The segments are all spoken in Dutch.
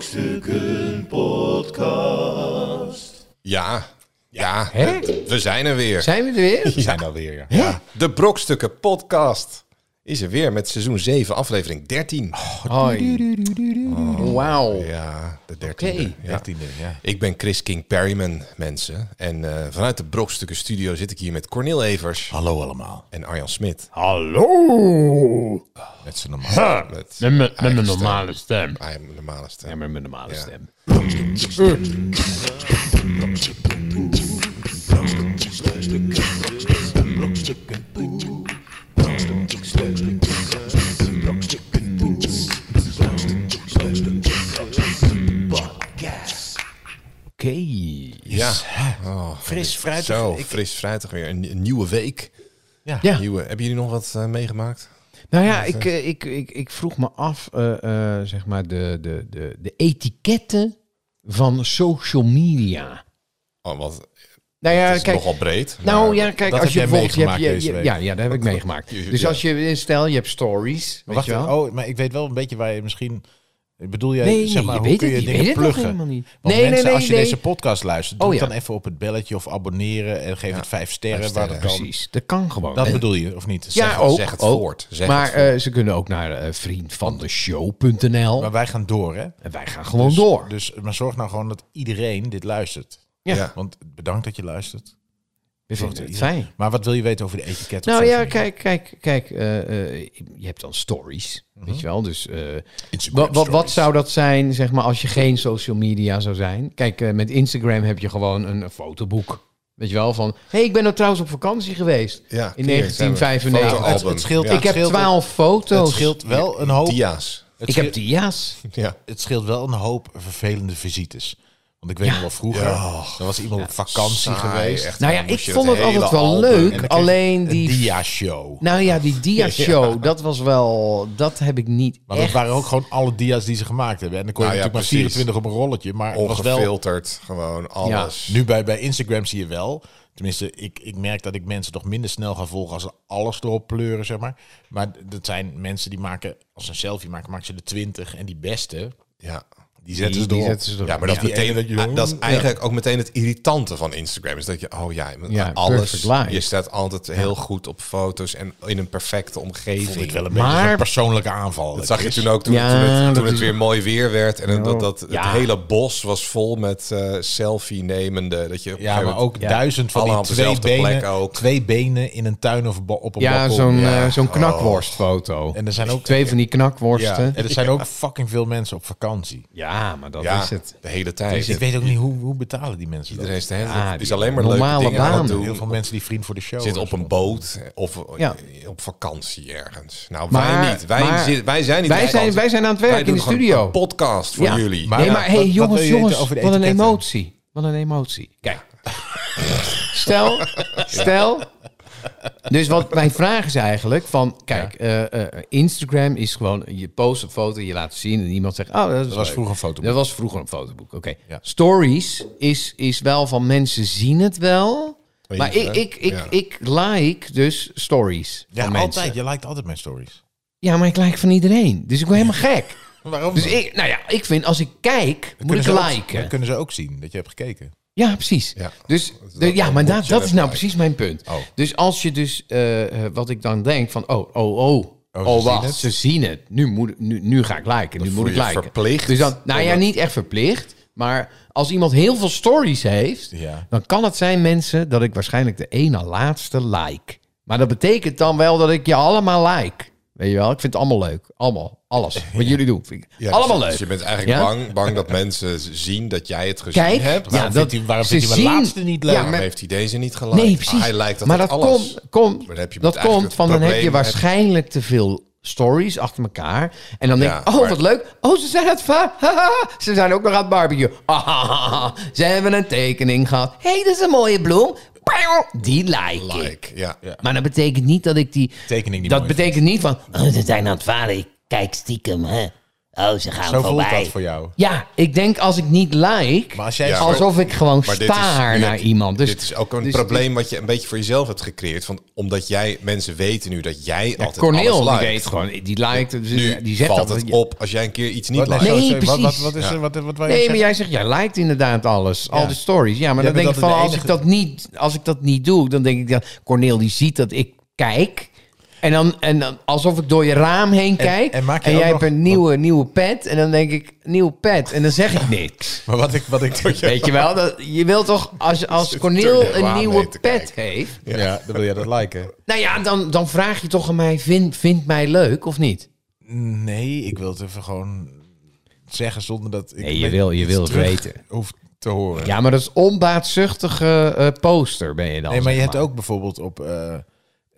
Brokstukken Podcast. Ja, ja, Hè? we zijn er weer. Zijn we er weer? We zijn alweer, ja. Ja, de Brokstukken Podcast is er weer met seizoen 7, aflevering 13. Hoi. Wauw. Ja, de 13e. Oké. Ja. Ik ben Chris King Perryman, mensen. En eh, vanuit de Brokstukken Studio zit ik hier met Cornel Evers Hallo allemaal. en Arjan Smit. Hallo. Met z'n normaal. Met Met mijn- met mijn normale stem. Eigen normale stem. Ja, met mijn normale Ja. stem. Oké. Ja, oh, Fris, fruitig. zo Ik- fris, fruitig weer. Een, een nieuwe week. Ja. Ja. Nieuwe, hebben jullie nog wat eh, meegemaakt? Nou ja, ik, eh, ik, ik, ik vroeg me af, eh, eh, zeg maar, de, de, de, de etiketten van social media. Oh, wat, Nou ja, het is kijk, nogal breed. Nou ja, kijk, dat als je bijvoorbeeld... je hebt- je-. Ja, ja, dat heb ik meegemaakt. Dus Ja. als je, stel, je hebt stories, weet wacht, je wel? oh, maar ik weet wel een beetje waar je misschien... Bedoel jij, nee, zeg maar, je hoe kun je dingen het nog pluggen? Want nee, mensen, nee, nee, als je deze podcast luistert, doe Oh, ja. dan even op het belletje of abonneren en geef het vijf sterren. vijf waar sterren. dat kan. Precies, dat kan gewoon. Dat bedoel je, of niet? ja, Zeg- ook. zeg het ook. voort, zeg maar het voort. eh, ze kunnen ook naar eh vriendvandeshow.nl. Maar wij gaan door, hè? En wij gaan gewoon Dus- door. Dus, maar zorg nou gewoon dat iedereen dit luistert. Ja. Want bedankt dat je luistert. We vinden het Ja. fijn. Maar wat wil je weten over de etiket? Nou ja, kijk, kijk, kijk. eh, eh, je hebt dan stories, weet je wel. Dus eh, wat, wat, zou dat zijn, zeg maar, als je geen social media zou zijn? Kijk, eh, met Instagram heb je gewoon een fotoboek. Weet je wel, van... Hé, hey, ik ben er trouwens op vakantie geweest. Ja, in hier, 1995. zijn we. Het, het scheelt, Ja. ik heb twaalf foto's. Het scheelt wel een hoop. Dia's. Het ik heb dia's. Ja. het scheelt wel een hoop vervelende visites. Want ik weet Ja. nog wel vroeger, Ja. er was iemand op vakantie Saai, geweest. echt. Nou ja, ik vond het het altijd wel album- leuk. Alleen Een die... dia-show. Nou ja, die dia-show, dat was wel... Dat heb ik niet Maar dat waren ook gewoon alle dia's die ze gemaakt hebben. En dan kon je Nou ja, natuurlijk maar precies. 24 op een rolletje. Maar het was wel, Ongefilterd, gewoon alles. nu bij, bij Instagram zie je wel... Tenminste, ik, ik merk dat ik mensen toch minder snel ga volgen als ze alles erop pleuren, zeg maar. Maar dat zijn mensen die maken, als ze een selfie maken, maken ze de 20. En die beste, Ja. Die zetten Die- ze die erop. zetten ze erop. Ja, maar dat, Ja. Meteen, dat je- dat is eigenlijk ook meteen het irritante van Instagram. Is dat je, oh ja, alles. Je staat altijd heel goed op foto's en in een perfecte omgeving. ik wel een Maar- beetje zo'n persoonlijke aanval. Dat zag je toen ook toen, Ja, toen het, dat toen het is- weer mooi weer werd. En dat, dat Ja. het hele bos was vol met eh, selfie nemende. Dat je Ja, maar ook Ja. duizend van die twee dezelfde plek benen, ook. twee benen in een tuin of bo- op een Ja, balkon. zo'n Ja. eh, zo'n knakworstfoto. En er zijn ook Twee van die knakworsten. en er zijn ook fucking veel mensen op vakantie. Ja, maar dat ja, is het. de hele tijd. Ik weet ook niet hoe, hoe betalen die mensen Iedereen dat. is, de hele, Ja, is alleen maar normale leuke dingen aan doen. Heel veel mensen die vriend voor de show. Zitten op een boot of Ja. op vakantie ergens. Nou, Maar- wij niet. Wij, maar- zitten- wij zijn niet Wij zijn, wij zijn aan het werk in de studio. Een podcast voor Ja. jullie. Maar- nee, ja, maar hey, wat- wat jongens, je jongens, wat een emotie. Wat een emotie. Kijk. stel, stel. Dus wat mijn vraag is eigenlijk van, kijk, eh, eh, Instagram is gewoon, je post een foto, je laat zien en iemand zegt, oh, dat, was leuk. vroeger een foto. Dat was vroeger een fotoboek, oké. Ja. Stories is, is wel van mensen zien het wel, maar ik, ik, ik, Ja. ik like dus stories Ja, van mensen. altijd. Je lijkt altijd mijn stories. Ja, maar ik like van iedereen, dus ik word helemaal gek. Waarom? Dus ik, nou ja, ik vind als ik kijk, moet ik ze ook- liken. dan kunnen ze ook zien dat je hebt gekeken. Ja, precies. Ja. Dus Dat- ja, maar dat, dat is nou precies mijn punt. Oh. Dus als je dus, eh, eh, wat ik dan denk van, oh, oh, oh, oh, zien wacht, ze zien het. Nu, moet, nu, nu ga ik liken, nu moet ik liken. verplicht Dus dan, nou ja, niet echt verplicht, maar als iemand heel veel stories heeft, Ja. dan kan het zijn, mensen, dat ik waarschijnlijk de ene laatste like. Maar dat betekent dan wel dat ik je allemaal like. Weet je wel, ik vind het allemaal leuk. Allemaal, alles. Wat jullie doen, vind ik Ja, allemaal dus, leuk. Dus je bent eigenlijk Ja? bang, bang dat mensen zien dat jij het gezien Kijk, hebt. ja, Waarom dat, vindt hij- waarom vindt hij mijn laatste niet leuk? Waarom heeft hij deze niet gelijk? Nee, precies. hij lijkt dat maar het dat alles. komt, komt, Maar dan heb je dat komt van dan heb je waarschijnlijk te veel stories achter elkaar. En dan denk Ja, ik, oh maar- wat leuk. Oh, ze zijn het va-. Ze zijn ook nog aan het barbecue. Ah, ze hebben een tekening gehad. Hé, hey, dat is een mooie bloem. Die like, ik. Like, ja. Maar dat betekent niet dat ik die... Tekening die dat betekent niet van... Oh, ze zijn aan het varen. Ik kijk stiekem, hè. Oh, ze gaan Zo voelt voorbij. dat voor jou. Ja, ik denk als ik niet like, Maar als jij alsof ik gewoon Maar dit is- staar naar iemand. Dus, dit is ook een dus- probleem wat je een beetje voor jezelf hebt gecreëerd. Van, omdat jij, mensen weten nu dat jij Ja, altijd Corneel, alles die liked. weet gewoon, die liked, dus Nu die zegt valt dat. het op als jij een keer iets niet Wat, liked. Nee, wat, wat, precies. wat is er? Wat, wat, wat, Nee, maar jij zegt, jij liked inderdaad alles. Al de stories. Ja, maar Jij dan denk ik van, altijd als de ik, dat niet, als ik dat niet doe, dan denk ik, ja, Corneel die ziet dat ik kijk. En dan, en dan alsof ik door je raam heen kijk. en En, maak je ook jij nog- hebt een nieuwe, nieuwe pet. En dan denk ik, nieuwe pet. En dan zeg ik niks. Maar wat ik... Wat ik Weet je wel? Dat, je wilt toch, als, als je een nieuwe pet heeft. ja. dan wil jij dat liken. Nou ja, dan, dan vraag je toch aan mij, vind, vind mij leuk of niet? Nee, ik wil het even gewoon zeggen zonder dat ik... Nee, je wil- je wil het weten. Hoef te horen. Ja, maar dat is onbaatzuchtige eh, poster ben je dan. Nee, maar je hebt ook bijvoorbeeld op, eh,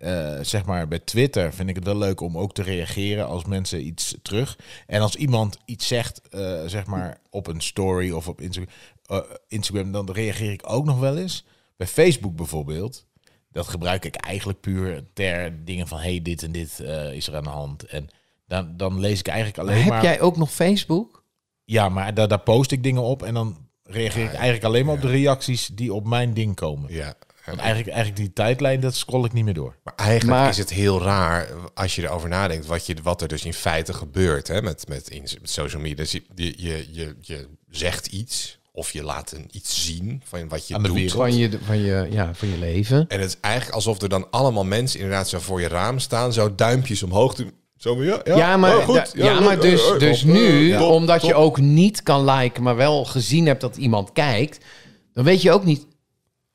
eh, zeg maar bij Twitter vind ik het wel leuk om ook te reageren als mensen iets terug. En als iemand iets zegt, eh, zeg maar op een story of op Insta- eh, Instagram, dan reageer ik ook nog wel eens. Bij Facebook bijvoorbeeld, dat gebruik ik eigenlijk puur ter dingen van hey, dit en dit eh, is er aan de hand. En dan, dan lees ik eigenlijk Maar alleen heb maar. jij ook nog Facebook? Ja, maar daar, daar post ik dingen op en dan reageer ik eigenlijk alleen maar op de reacties die op mijn ding komen. Ja. Want eigenlijk, eigenlijk die tijdlijn, dat scroll ik niet meer door. Maar eigenlijk Maar- is het heel raar als je erover nadenkt wat, je, wat er dus in feite gebeurt hè, met, met, in, met social media. Dus je, je, je, je, zegt iets of je laat een, iets zien van wat je Aan de doet. Van je, van je, ja, van je leven. En het is eigenlijk alsof er dan allemaal mensen inderdaad zo voor je raam staan, zo duimpjes omhoog doen. Zo, maar ja, ja, Ja, maar, oh, goed. ja, maar dus, dus top, nu, top, omdat je ook niet kan liken, maar wel gezien hebt dat iemand kijkt, dan weet je ook niet.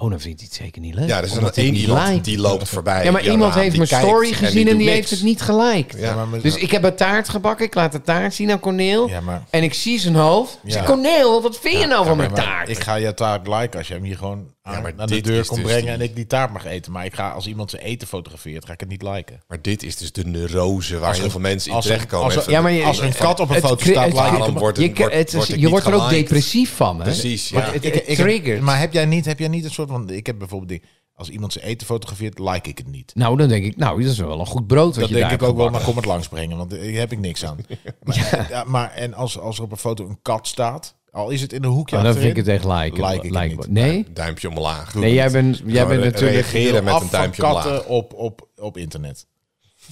Oh, dan vindt hij het zeker niet leuk. Ja, er is dan één iemand die loopt voorbij. Ja, maar iemand raam, heeft mijn story gezien en die, heeft het niet geliked. Ja. maar met- Dus ik heb een taart gebakken, ik laat de taart zien aan Corneel. Ja, maar- En ik zie zijn hoofd. Ik Ja. zeg, Corneel, wat vind je nou van mijn taart? Ik ga je taart liken als je hem hier gewoon aan, maar aan de dit deur komt dus brengen die- en ik die taart mag eten. Maar ik ga als iemand zijn eten fotografeert, ga ik het niet liken. Maar dit is dus de neurose waar Als heel veel mensen in als er- terechtkomen. er- Ja, maar je- Als een kat op een het foto staat, het- hem. wordt je, het, wordt, het is- je wordt er ook geliked? depressief van. Hè? Precies, ja. Het, Ik- triggert. maar heb jij, niet, heb jij niet een soort van... Ik heb bijvoorbeeld... Die, als iemand zijn eten fotografeert, like ik het niet. Nou, dan denk ik, nou, dat is wel een goed brood wat Dat je denk daar ik ook wel, maar kom het langs brengen, want daar heb ik niks aan. Maar, ja. maar en als, als er op een foto een kat staat, al is het in een hoekje Oh, dan vind ik het echt like. Like ik like- niet. Nee? Duimpje omlaag. Nee, jij bent, jij bent natuurlijk... reageren met een van duimpje katten omlaag. op, op, op internet.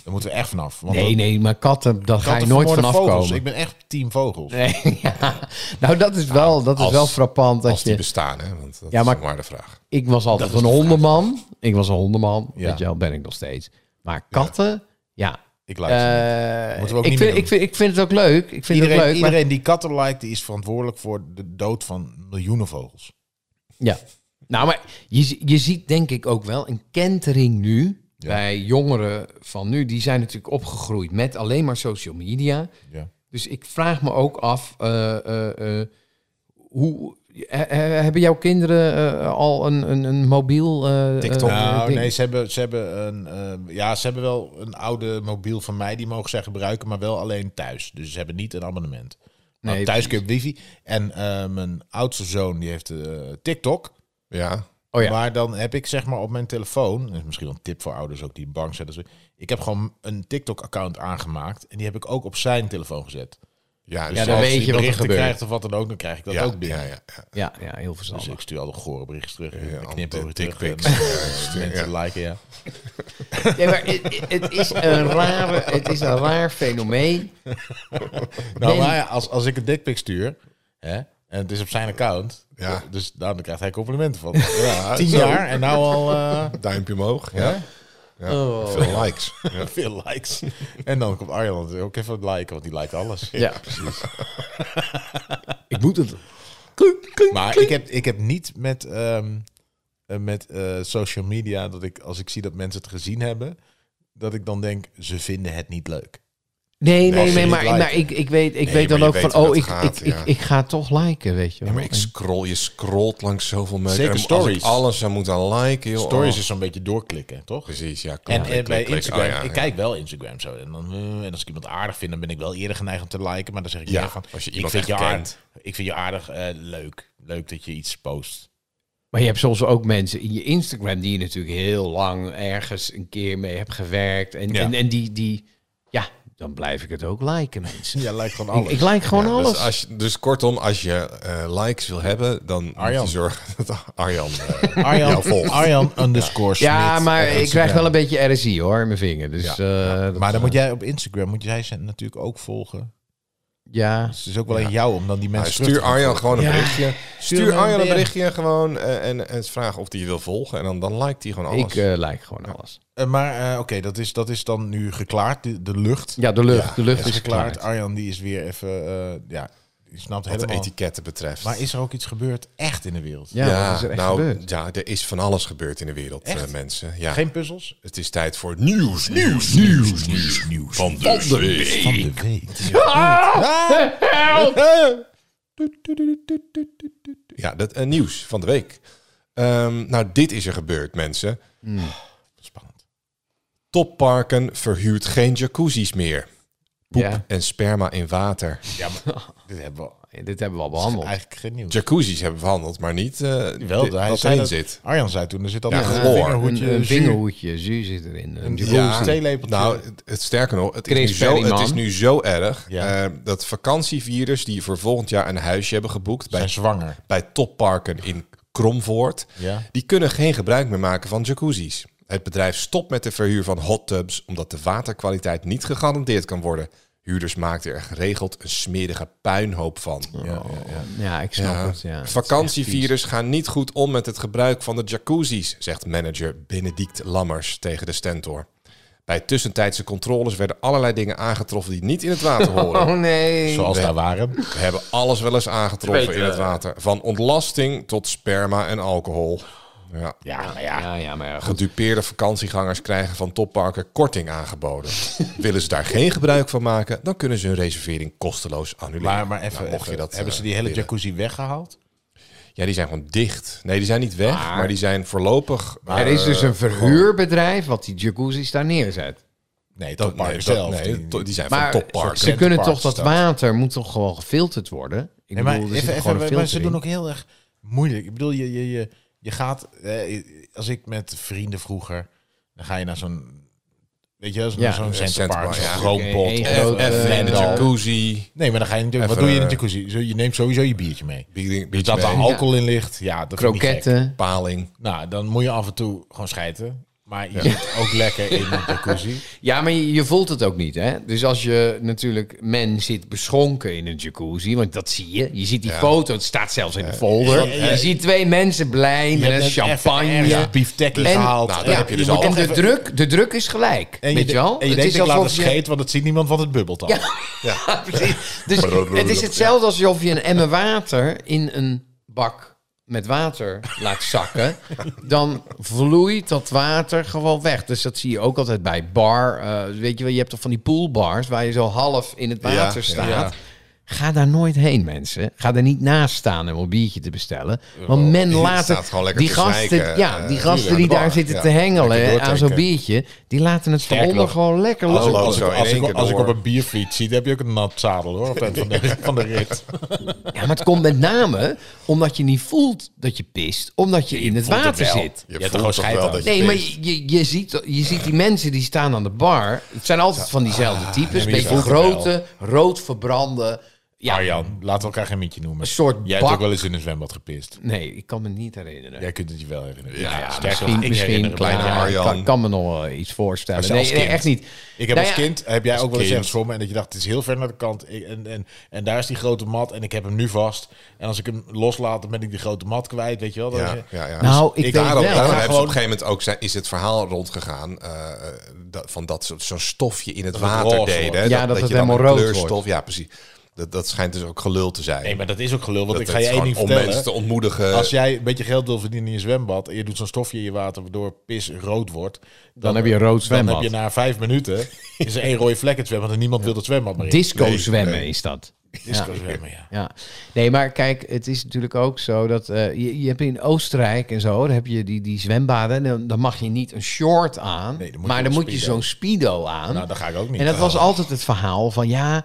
Daar moeten we echt vanaf. Want Nee, nee, maar katten, daar ga je nooit vanaf vogels. komen. Ik ben echt team vogels. Nee, ja. Nou, dat is wel, dat is als- wel frappant. Dat Als die je, bestaan, hè? Want dat Ja, is maar- ook maar de vraag. ik was altijd is een hondenman. Ik was een hondenman. Ja. Weet je wel, ben ik nog steeds. Maar katten, ja. Ik like niet. Eh, Moeten we ook ik, niet vind, meer ik, vind, ik vind het ook leuk. Ik vind Iedereen, het leuk. maar- iedereen die katten liked, die is verantwoordelijk voor de dood van miljoenen vogels. Ja. Nou, maar je, je ziet denk ik ook wel een kentering nu Ja. bij jongeren van nu. Die zijn natuurlijk opgegroeid met alleen maar social media. Ja. Dus ik vraag me ook af, eh, eh, hoe hebben jouw kinderen eh, al een, een, een mobiel eh, TikTok? eh, Nou, ding? nee, ze hebben, ze hebben een, eh, ja, ze hebben wel een oude mobiel van mij, die mogen zij gebruiken, maar wel alleen thuis. Dus ze hebben niet een abonnement. Nee, thuis kun je op wifi. En mijn oudste zoon, die heeft TikTok. Ja. Oh ja. Maar dan heb ik zeg maar op mijn telefoon, is misschien wel een tip voor ouders ook die bang zijn. dat ze- Ik heb gewoon een TikTok-account aangemaakt en die heb ik ook op zijn telefoon gezet. Ja, dus Ja, dan als weet je wat er berichten gebeurt. krijgt of wat dan ook, dan krijg ik dat ja, ook binnen. Ja, ja, ja. Ja, ja, heel Dus verstandig. ik stuur al de gore berichtjes terug. Ja, en al knip de over terug. eh, Mensen ja. liken, ja. Nee, maar het, het is een rare, het is een raar fenomeen. Nou, maar ja, als, als ik een dickpic stuur, hè, en het is op zijn account, Ja. dus nou, dan krijgt hij complimenten van. Ja, Tien zo. jaar en nou al eh, Duimpje omhoog. Ja. Oh. Veel likes. Ja. veel likes. En dan komt Arjan ook even liken, want die lijkt alles. Ja, precies. ik moet het. Maar ik heb, ik heb niet met, ehm, eh, met eh, social media dat ik, als ik zie dat mensen het gezien hebben, dat ik dan denk, ze vinden het niet leuk. Nee, nee, nee, maar, maar ik, ik weet, ik Nee, weet dan ook weet van, oh, ik, gaat, ik, ja. ik, ik ga toch liken, weet je Ja, wel. maar ik scroll, je scrolt langs zoveel meuk. Zeker En stories. Als ik alles zou moeten liken, joh. Stories oh. is zo'n beetje doorklikken, toch? Precies, ja. En, klik, en klik, bij klik. Instagram, Oh, ja, ik ja. kijk wel Instagram zo. En, dan, eh, en als ik iemand aardig vind, dan ben ik wel eerder geneigd om te liken. Maar dan zeg ik Ja, van, als je ik iemand vind, je aardig, kent. ik vind je aardig eh, leuk. Leuk dat je iets post. Maar je hebt soms ook mensen in je Instagram die je natuurlijk heel lang ergens een keer mee hebt gewerkt. En, Ja. en, en die, die, ja, dan blijf ik het ook liken, mensen. Ja, lijkt gewoon Ik, alles. ik like gewoon Ja, alles. Dus, als je, dus kortom, als je eh, likes wil hebben, dan moet Arjan. je zorgen dat Arjan eh, Arjan, jou volgt. Arjan underscore ja, maar ik krijg wel een beetje RSI hoor, in mijn vinger. Dus, Ja, eh, Maar dan moet jij op Instagram, moet jij ze natuurlijk ook volgen. Ja. Dus het is ook wel aan jou om dan die mensen terug stuur Arjan gewoon een Ja. berichtje. Stuur Arjan een berichtje gewoon eh, en, en vraag of hij je wil volgen. En dan, dan liked hij gewoon alles. Ik eh like gewoon alles. Eh, maar eh, oké, dat, is, dat is dan nu geklaard, de, de lucht. Ja, de lucht. Ja, de lucht is is geklaard. geklaard. Arjan die is weer even, eh, ja, wat de helemaal. etiketten betreft. Maar is er ook iets gebeurd echt in de wereld? Ja, is er echt nou, gebeurd? ja, er is van alles gebeurd in de wereld, eh, mensen. Ja. Geen puzzels? Het is tijd voor nieuws, nieuws, nieuws, nieuws, nieuws van de, week. Van de week. Ja, dat eh, nieuws van de week. Ehm, nou, dit is er gebeurd, mensen. Spannend. Topparken verhuurt geen jacuzzi's meer. Poep Ja. en sperma in water. Ja, maar dit hebben we Dit hebben we al behandeld. eigenlijk geen nieuws. Jacuzzi's hebben we behandeld, maar niet eh Wel, dit- hij wat erin zit. Arjan zei toen, er zit al Ja, een vingerhoedje, een, vingerhoedje, zuur zit erin. Een Een jacuzzi. ja. theelepeltje. Nou, het, het sterker nog, het is, nu zo, het is nu zo erg Ja. eh, dat vakantievirus die voor volgend jaar een huisje hebben geboekt bij, zijn zwanger. bij topparken in Kromvoort, Ja. die kunnen geen gebruik meer maken van jacuzzi's. Het bedrijf stopt met de verhuur van hot tubs omdat de waterkwaliteit niet gegarandeerd kan worden. Huurders maakten er geregeld een smerige puinhoop van. Ja, ja, ja. Ja, ik snap het. Ja. Vakantievirus gaan niet goed om met het gebruik van de jacuzzi's, zegt manager Benedict Lammers tegen de Stentor. Bij tussentijdse controles werden allerlei dingen aangetroffen die niet in het water horen. Oh nee. Zoals We- daar waren. We hebben alles wel eens aangetroffen Weet, in het water. Van ontlasting tot sperma en alcohol. Ja. Ja, maar ja. Ja, ja, maar. Gedupeerde vakantiegangers krijgen van topparken korting aangeboden. Willen ze daar geen gebruik van maken, dan kunnen ze hun reservering kosteloos annuleren. Maar, maar even, Nou, mocht even, je dat, hebben eh, ze die hele willen. jacuzzi weggehaald? Ja, die zijn gewoon dicht. Nee, die zijn niet weg, maar, Maar- die zijn voorlopig... er is dus eh, een verhuurbedrijf wat die jacuzzi's daar neerzet. Nee, maar nee, zelf. nee, Die- zijn Maar van topparken. ze kunnen toch dat water moet toch gewoon gefilterd worden? Ik Nee, maar, bedoel, even, maar ze doen ook heel erg moeilijk. Ik bedoel, je, je, je, je gaat... Eh, als ik met vrienden vroeger... Dan ga je naar zo'n... Weet je, zo'n Ja, zo'n een Centerpark, zo'n groompot. Een Even eh, de dan- jacuzzi. Nee, maar dan ga je natuurlijk... Wat doe je in de eh, jacuzzi? Zo, Je neemt sowieso je biertje mee. Bier- Dus dat biertje er alcohol in ligt, ja, dat kroketten. paling. Nou, dan moet je af en toe gewoon schijten. Maar je zit ook lekker in een jacuzzi. Ja, maar je, je voelt het ook niet, hè? Dus als je natuurlijk... Men zit beschonken in een jacuzzi, want dat zie je. Je ziet die Ja. foto, het staat zelfs in de folder. Ja, ja, ja. Je ziet twee mensen blij met een champagne. Ja, En- gehaald. Nou, dan Ja, heb je dus en al- de, druk, de druk is gelijk, En je, weet je wel? en je het denkt, is ik laat het scheet, want het ziet niemand, want het bubbelt al. Ja, precies. Dus het is hetzelfde alsof je een emmer water in een bak met water laat zakken. Dan vloeit dat water gewoon weg. Dus dat zie je ook altijd bij bar. eh, weet je wel, je hebt toch van die poolbars waar je zo half in het water Ja, staat. ja. Ga daar nooit heen, mensen. Ga er niet naast staan om een biertje te bestellen. Want men je laat het... gewoon lekker Die te gasten, ja, eh, die gasten tuurlijk, die daar zitten Ja, te hengelen aan zo'n biertje... die laten het eronder gewoon lekker Als, ik, lopen. als, ik, als, ik, als op een bierfiets zie, dan heb je ook een nat zadel hoor. Op van de, van de rit. Ja, maar het komt met name omdat je niet voelt dat je pist, omdat je, in het water het zit. Je hebt voelt er gewoon scheid aan. dat je Nee, maar pist. je, je, je, ziet, je ziet die mensen die staan aan de bar. Het zijn altijd van diezelfde types. nee, Een beetje grote, rood verbrande. Ja, Arjan, laten we elkaar geen mietje noemen. Een soort Jij hebt bak. ook wel eens in een zwembad gepist. Nee, ik kan me niet herinneren. Jij kunt het je wel herinneren. Ja, ja, sterker misschien nog, ik misschien herinner me klaar, bijna bijna ik Arjan. kan, kan me nog wel iets voorstellen. Nee, echt niet. Ik heb Nou als ja, kind, heb jij ook wel eens kind. ergens voor me en dat je dacht, het is heel ver naar de kant ik, en, en, en daar is die grote mat en ik heb hem nu vast. En als ik hem loslaat, dan ben ik die grote mat kwijt, weet je wel. Dat Ja, is- ja, ja. Nou, ik ik- weet Daarom, wel. daarom maar hebben ze gewoon- op een gegeven moment ook zijn, is het verhaal rondgegaan eh, dat, van dat zo- zo'n stofje in het Dat het water roze deden. Ja, dat het helemaal een rood kleurstof, wordt. Ja, precies. Dat, dat schijnt dus ook gelul te zijn. Nee, maar dat is ook gelul, want dat ik ga je één ding gewoon om vertellen. mensen te ontmoedigen. Als jij een beetje geld wil verdienen in je zwembad en je doet zo'n stofje in je water waardoor pis rood wordt, Dan heb je een rood Dan zwembad. heb je na vijf minuten is er één rode vlek in het zwembad en niemand wil het zwembad meer. Disco Nee, zwemmen nee. is dat. Disco Ja. zwemmen, ja. Ja, nee, maar kijk, het is natuurlijk ook zo dat eh, je, je hebt in Oostenrijk en zo, dan heb je die, die zwembaden, en dan, dan mag je niet een short aan, Nee, dan maar dan een moet je zo'n speedo aan. Nou, dat ga ik ook niet. en dat was altijd het verhaal van ja,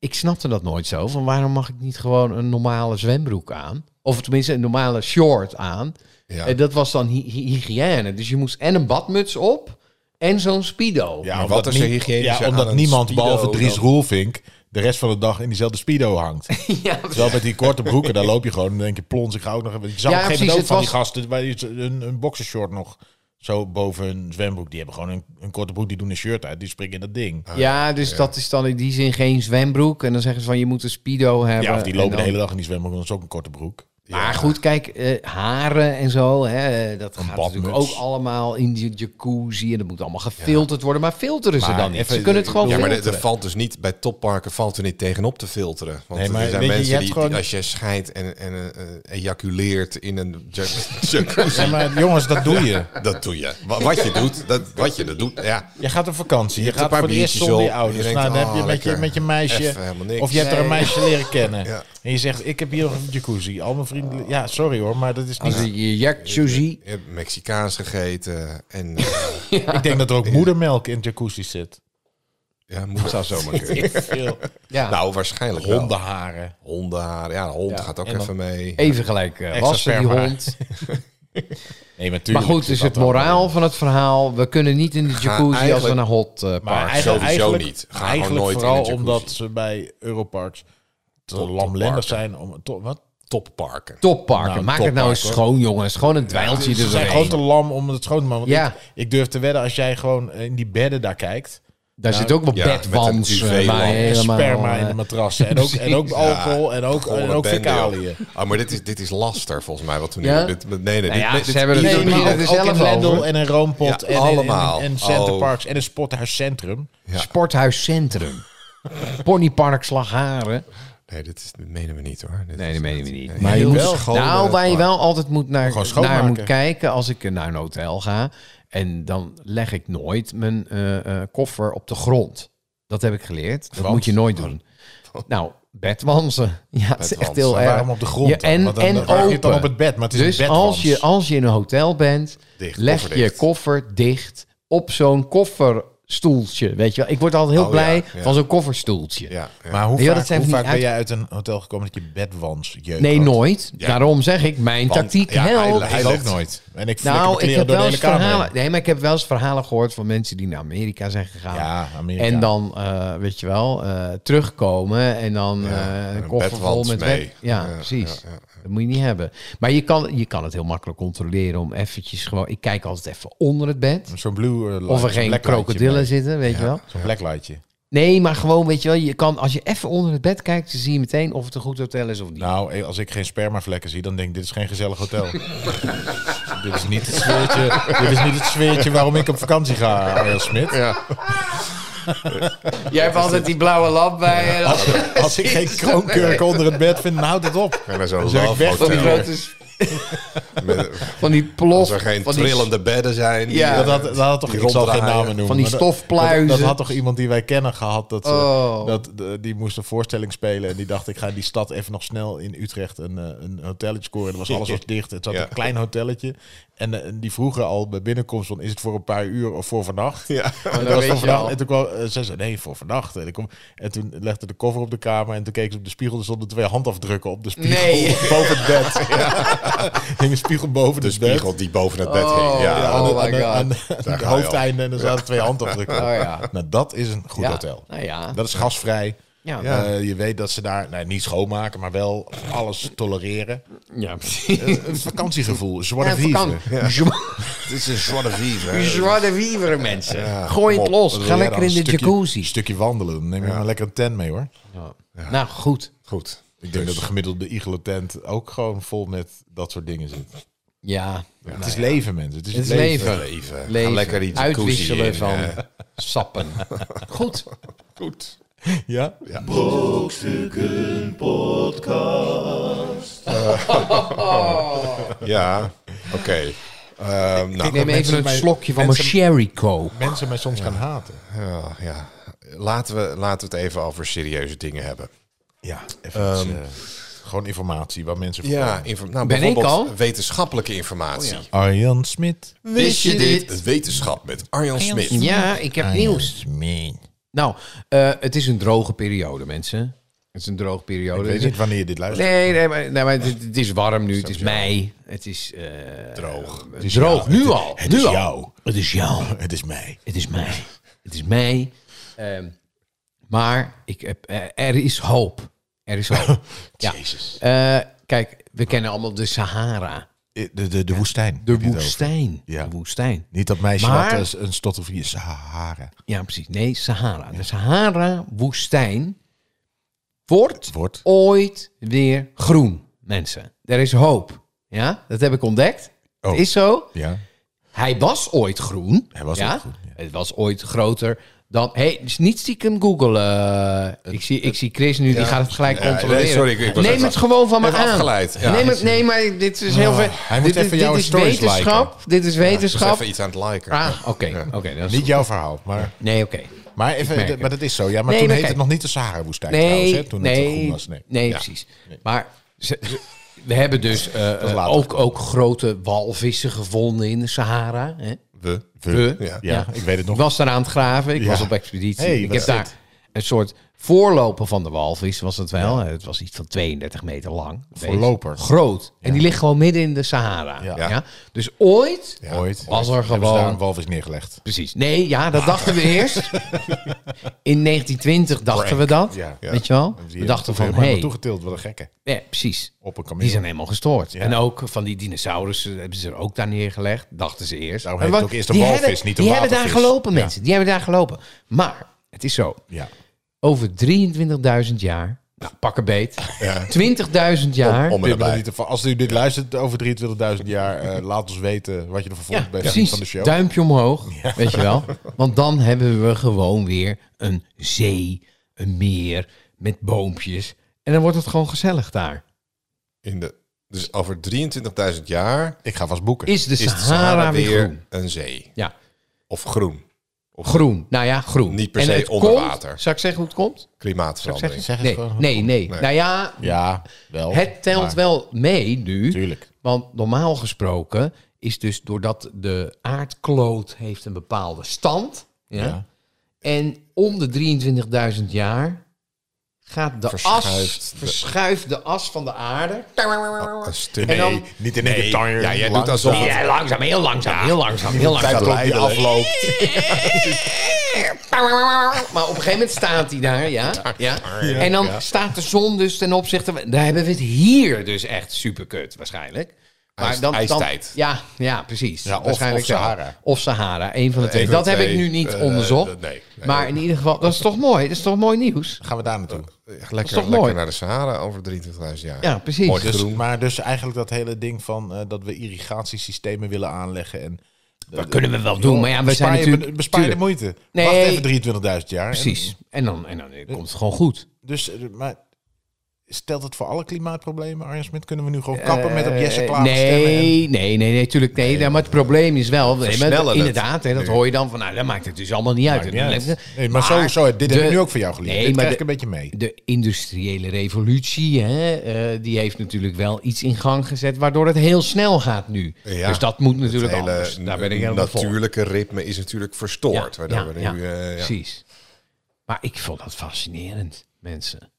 ik snapte dat nooit zo, van waarom mag ik niet gewoon een normale zwembroek aan? Of tenminste een normale short aan. Ja. En dat was dan hy- hy- hygiëne. Dus je moest en een badmuts op en zo'n speedo. Ja, Maar wat is er hygiënischer Ja, omdat niemand Speedo behalve Dries dan- Roelvink de rest van de dag in diezelfde speedo hangt. Ja, Terwijl met die korte broeken, daar loop je gewoon en dan denk je, plons, ik ga ook nog even... Je zag Ja, op een gegeven precies, moment ook van die gasten bij een, een boxershort nog zo boven hun zwembroek. Die hebben gewoon een, een korte broek, die doen een shirt uit, die springen in dat ding. Ja, dus dat is dan in die zin geen zwembroek. En dan zeggen ze van je moet een speedo hebben. Ja, of die En lopen dan- de hele dag in die zwembroek, dan is ook een korte broek. Maar goed, kijk, eh, haren en zo, hè, dat gaat badmuts. natuurlijk ook allemaal in die jacuzzi. En dat moet allemaal gefilterd worden. Maar filteren ze Maar dan niet? even- ze kunnen het gewoon Ja, maar filteren. er valt dus niet bij topparken valt er niet tegenop te filteren. Want Nee, maar er zijn weet je, je mensen hebt die, gewoon- als je scheidt en, en eh, ejaculeert in een ja- jacuzzi, maar jongens, dat doe je. dat doe je. Wa- Wat je doet, dat, wat je dat doet, ja. Je gaat op vakantie, je, hebt gaat een paar voor de eerste biertjes zonder je op, ouders. je nou, dan heb je oh, met, je lekker. met je meisje, Even helemaal niks. of je hebt er een meisje leren kennen. Ja. En je zegt, ik heb hier nog een jacuzzi. Al mijn ja, sorry hoor, maar dat is niet... Als je jacuzzi... Je hebt Mexicaans gegeten en eh, Ik denk dat er ook moedermelk in jacuzzi zit. ja, moet zou zomaar kunnen. Veel Ja, Nou, waarschijnlijk wel. hondenharen. Hondenhaar, ja, de hond Ja, gaat ook even mee. even gelijk eh, Extra wassen die hond. Nee, maar, Maar goed, dus het moraal van het verhaal... we kunnen niet in de jacuzzi als we naar hot eh, Maar park. eigenlijk, sowieso eigenlijk, niet. Ga eigenlijk nooit vooral omdat ze bij Europarks te lamlendig zijn. Om, to, wat? Topparken. Topparken. Nou, Maak het nou eens hoor. schoon, jongens. Gewoon een dweiltje Ze er zijn gewoon te lam om het schoon te maken. Want Ja. ik, ik durf te wedden, als jij gewoon in die bedden daar kijkt... Daar zit ook wel Ja, bedwans. een eh, helemaal, sperma in eh, de matrassen. En ook, en ook alcohol en ook, en een ook fecaliën. Oh, maar dit is, dit is laster volgens mij wat we nu Ja? dit, Nee, nee, Nou dit, ja, nee, ze dit- hebben het niet- Nee, er ook, in en in Roompot Ja, en, allemaal. en, en Centerparks Oh. en in Sporthuiscentrum. Ja. Sporthuiscentrum. Ponypark Slagharen. Nee, dit, is, dit menen we niet hoor. Dit Nee, dat meen echt- je niet. nee, Maar je moet, schoon, nou, waar je park. wel altijd moet naar, naar moet kijken als ik naar een hotel ga. En dan leg ik nooit mijn eh, eh, koffer op de grond. Dat heb ik geleerd. Dat Want? moet je nooit doen. Nou, bedwansen. Ja, het is echt heel erg. waarom op de grond? Ja, en dan, en dan het open. op het bed, maar het is Dus een als je, als je in een hotel bent, Dicht, leg koffer je dicht. koffer dicht op zo'n kofferstoeltje. Weet je wel? Ik word altijd heel Oh, blij ja, ja. van zo'n kofferstoeltje. Ja. Maar hoe vaak, hoe vaak ben jij uit een hotel gekomen dat je bedwans jeuk Nee, had? nooit. Daarom zeg ik, mijn Want, tactiek helpt. Hij Hij ook nooit. En ik Nou, ik heb wel eens verhalen. heen. Nee, maar ik heb wel eens verhalen gehoord van mensen die naar Amerika zijn gegaan. Ja, Amerika. En dan, eh, weet je wel, eh, terugkomen en dan eh, een koffer vol met mee. Ja, precies. Dat moet je niet hebben. Maar je kan, je kan het heel makkelijk controleren om eventjes gewoon... Ik kijk altijd even onder het bed. Zo'n blue Of er geen krokodillen zitten, weet je wel. Zo'n blacklightje. Nee, maar gewoon, weet je wel, je kan, als je even onder het bed kijkt, dan zie je meteen of het een goed hotel is of niet. Nou, eh, als ik geen spermavlekken zie, dan denk ik, dit is geen gezellig hotel. dit, is niet het sfeertje, dit is niet het sfeertje waarom ik op vakantie ga, Arjan Smit. Ja. Jij hebt altijd die blauwe lamp bij je. Als, als ik geen kroonkurk onder het bed vind, dan houdt het op. Dan ik love weg Van die hotel. grote... Met- Van die plof. Als er geen van die trillende bedden zijn. Ja. eh, Dat had, dat had toch, die ik zal geen namen noemen. Van die stofpluizen. Dat, dat had toch iemand die wij kennen gehad. Dat, ze, Oh. dat die moest een voorstelling spelen. En die dacht, ik ga in die stad even nog snel in Utrecht een, eh, een hotelletje scoren. Er was alles was dicht. Het zat Ja. een klein hotelletje. En, eh, en die vroegen al bij binnenkomst van, is het voor een paar uur of voor vannacht? Ja. Oh, En, dat was weet voor je vannacht. al. en toen kwam, eh, ze zei, nee, voor vannacht. En, ik kom, en toen legde de koffer op de kamer. En toen keek ze op de spiegel. Er stonden twee handafdrukken op de spiegel. Nee. Boven het bed. Ja. Hing een spiegel boven De het bed. spiegel die boven het bed Oh, hing. Ja. ja. aan de, Oh aan my God. aan al. hoofdeinde en er zaten twee handafdrukken op. Oh ja. Nou, dat is een goed Ja. hotel. Nou ja. Dat is gasvrij. Ja, Ja. Eh, je weet dat ze daar nou, niet schoonmaken, maar wel alles tolereren. ja precies. Eh, een vakantiegevoel, zwarte vakant- Het is een zwarte vivre. Zwarte viveren, mensen. Ja, Gooi het los. Ga lekker in de stukje- jacuzzi. Een stukje wandelen. Dan neem je maar lekker een tent mee hoor. Nou, goed. Goed. Ik denk dat de gemiddelde igelo tent ook gewoon vol met dat soort dingen zit. Ja. het is leven mensen. Het is, Het is leven. Leven. Ga Leven. lekker jacuzzi Uitwisselen in, van sappen. Goed. Goed. Ja? Ja, oké. Ehm, nou, Ik neem mensen even een mij- slokje van mijn Sherry Co. Mensen mij soms gaan haten. ja, ja. Laten, we, laten we het even over serieuze dingen hebben. Ja, even iets, eh, gewoon informatie waar mensen voor Ja, nou, Ben ik bijvoorbeeld al? wetenschappelijke informatie. Arjan Smit. Wist je dit? Het wetenschap met Arjan Smit. Ja, ik heb nieuws. Smit. Nou, eh, het is een droge periode, mensen. Het is een droge Ik periode. weet niet wanneer je dit luistert. Nee, nee, maar, nee, maar het, het is warm nu. Het is mei. Het is eh, Droog. Het is droog. jou. Nu Het- al. het nu is al. jou. Het is jou. Het is mij. Het is mei. Het is mei. Ehm, maar ik heb, eh, er is hoop. Er is hoop. ja. Jezus. Eh, kijk, we kennen allemaal de Sahara. De, de, de woestijn. De woestijn. Ja. De woestijn. Niet dat meisje Maar- wat eh, een stottelvier Sahara Ja, precies. Nee, Sahara. De Sahara-woestijn wordt wordt. ooit weer groen, mensen. Er is hoop. Ja, dat heb ik ontdekt. Oh. Het is zo. Ja. Hij was ooit groen. Hij was ja? ooit groen, ja. Het was ooit groter dan... hey, dus niet stiekem googlen. ik, zie, ik zie Chris nu, die gaat het gelijk Ja, nee, controleren. sorry, ik- ik was Neem even- het gewoon van me aan. afgeleid. Neem het, nee, maar dit is heel veel... hij moet dit, is- even jouw dit is wetenschap. Dit is wetenschap. even iets aan het liken. Ah, oké. oké, Niet jouw verhaal, maar... Nee, oké. Maar, even, het. maar dat is zo. Ja, maar Nee, toen maar heette het nog niet de Sahara-woestijn trouwens, Nee, hè, toen het nee, groen was. Nee. nee, precies. Maar ze- ze- we hebben dus eh, eh, ook, ook grote walvissen gevonden in de Sahara. Hè? We. We. Ja. Ja, ik weet het nog. Ik was daar aan het graven. Ik Ja. was op expeditie. Hey, ik heb daar? Een soort voorloper van de walvis, was het wel. Het was iets van 32 meter lang. Voorloper. Groot. En die ligt gewoon midden in de Sahara. Ja. Ja. Dus ooit... Ooit Was er gewoon- daar een walvis neergelegd. Precies. Nee, ja, dat dachten we eerst. In 1920 dachten we dat. Weet je wel? We dachten van, hé, hey, toegetild, wat een gekke. ja, precies. Op een kameel. Die zijn helemaal gestoord. Ja. En ook van die dinosaurussen hebben ze er ook daar neergelegd. Dachten ze eerst. En heet ook eerst een die walvis, niet een Die hebben daar gelopen, mensen. Die hebben daar gelopen. Maar het is zo. Ja. Over 23.000 jaar. Nou, pak een beet. 20.000 jaar. Om niet te- Als u dit luistert over 23.000 jaar, eh, laat ons weten wat je ervan vond ja, bij precies. van de show. Duimpje omhoog. Weet je wel? Want dan hebben we gewoon weer een zee, een meer met boompjes. En dan wordt het gewoon gezellig daar. In de, dus over 23.000 jaar Ik ga vast boeken. Is de is de Sahara, Sahara weer weer groen? een zee. Ja, Of groen. Of groen. Nou ja, groen. Niet per En se het onder komt- water. Zal ik zeggen hoe het komt? klimaatverandering. Zeg het Nee, gewoon. nee, nee. Nee. Nou ja, Ja, wel. het telt maar- wel mee nu. Tuurlijk. Want normaal gesproken is dus doordat de aardkloot heeft een bepaalde stand. Ja, Ja. En om de 23.000 jaar gaat de Verschuift as, de- verschuift de as van de aarde. Stuk. En dan- Nee, niet in één Nee, ja, jij doet langzaam. alsof het- Ja, langzaam, heel langzaam, heel langzaam, heel langzaam. die afloopt. Maar op een gegeven moment staat hij daar, ja. ja. En dan staat de zon dus ten opzichte... Daar hebben we het hier dus echt superkut waarschijnlijk. IJs- dan, ijstijd. ja, ja, precies. Ja, of- waarschijnlijk of. Sahara. Of Sahara, een van de twee. Een van Dat heb ik twee. nu niet Eh, onderzocht. nee, nee. Maar in ieder geval, dat is toch mooi? Dat is toch mooi nieuws? Gaan we daar naartoe? Lekker, toch lekker mooi? naar de Sahara over 23.000 jaar. Ja, precies. Mooi Dus, groen. maar dus eigenlijk dat hele ding van eh, dat we irrigatiesystemen willen aanleggen. En, Dat kunnen we wel doen, maar ja, we zijn bespaar je- natuurlijk... Bespaar je de moeite. Nee. Wacht even 23.000 jaar. Precies. En dan, en dan komt het gewoon goed. En- dus, eh, maar stelt het voor alle klimaatproblemen, Arjen Smit? Kunnen we nu gewoon kappen met op Jesse Eh, stemmen? en- Nee, nee, nee, nee, tuurlijk nee. Ja, maar het probleem is wel, nee, maar inderdaad, hè, dat hoor je dan van, nou, dat maakt het dus allemaal niet uit. Niet Nee, maar, zo, zo, dit heb de- ik nu ook van jou geleerd. Nee, dit maar krijg de- ik een beetje mee. De industriële revolutie, hè, eh, die heeft natuurlijk wel iets in gang gezet, waardoor het heel snel gaat nu. Ja. Dus dat moet natuurlijk hele anders. Daar ben ik helemaal voor. natuurlijke ritme is natuurlijk verstoord. Ja, waardoor ja, we nu, ja, eh, ja. Precies. Maar ik vond dat fascinerend, mensen.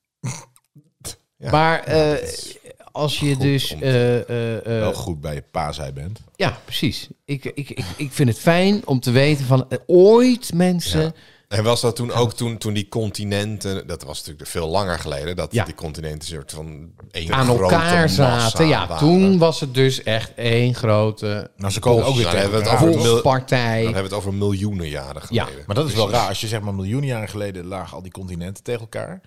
Ja. Maar eh, als je Goed dus... te- eh, eh, eh, Wel goed bij je pa zij bent. Ja, precies. Ik, ik, ik, ik vind het fijn om te weten van ooit mensen. Ja. En was dat toen ook toen, toen die continenten, dat was natuurlijk veel langer geleden, dat Ja. die continenten soort van één aan grote elkaar massa zaten. Ja, waren. toen was het dus echt één grote Nou, ze komen ook weer Dan tegen hebben we het elkaar. over mil- volkspartij. Dan hebben we het over miljoenen jaren Ja. geleden. Maar dat is wel raar. Als je zeg maar miljoenen jaren geleden lagen al die continenten tegen elkaar.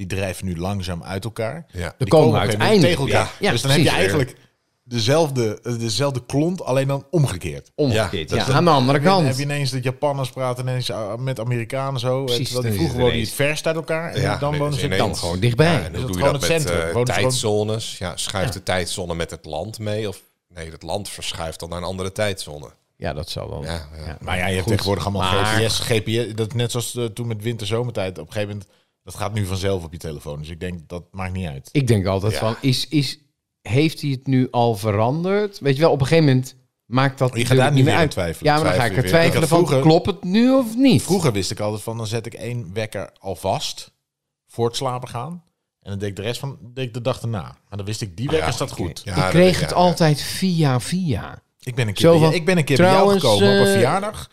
Die drijven nu langzaam uit elkaar. Ja. Die komen uiteindelijk tegen elkaar. Ja, dus dan heb je eigenlijk dezelfde, eh, dezelfde klont, alleen dan omgekeerd. Omgekeerd. Ja, Ja, dat- aan de andere Dan kant. heb je ineens dat Japanners praten ineens eh, met Amerikanen zo. Precies, terwijl dan die is vroeger het verst uit elkaar. En Ja, dan wonen dus ze ineens- dan gewoon dichtbij. Ja, en Is hoe het doe je gewoon dat het met centrum? eh, tijdzones? Ja, schuift de tijdzone met het land mee? Of nee, het land verschuift dan naar een andere tijdzone. Ja, dat zal wel. Ja, ja. Maar ja, je hebt Goed. tegenwoordig allemaal Maar- GPS, GPS. Dat net zoals eh, toen met winter-zomertijd. Op een gegeven moment, dat gaat nu vanzelf op je telefoon. Dus ik denk, dat maakt niet uit. Ik denk altijd Ja. van, is, is, heeft hij het nu al veranderd? Weet je wel, op een gegeven moment maakt dat Je gaat daar niet meer uit. twijfelen. Ja, maar dan ga ik er twijfelen van, vroeger- klopt het nu of niet? Vroeger wist ik altijd van, dan zet ik één wekker alvast voor het slapen gaan. En dan deed ik de rest van deed ik de dag erna. Maar dan wist ik, die ja, is dat oké. goed. Ja, ik kreeg het altijd via via. Ik ben een keer, Zo bij, ik ben een keer bij jou trouwens, gekomen op een eh, verjaardag.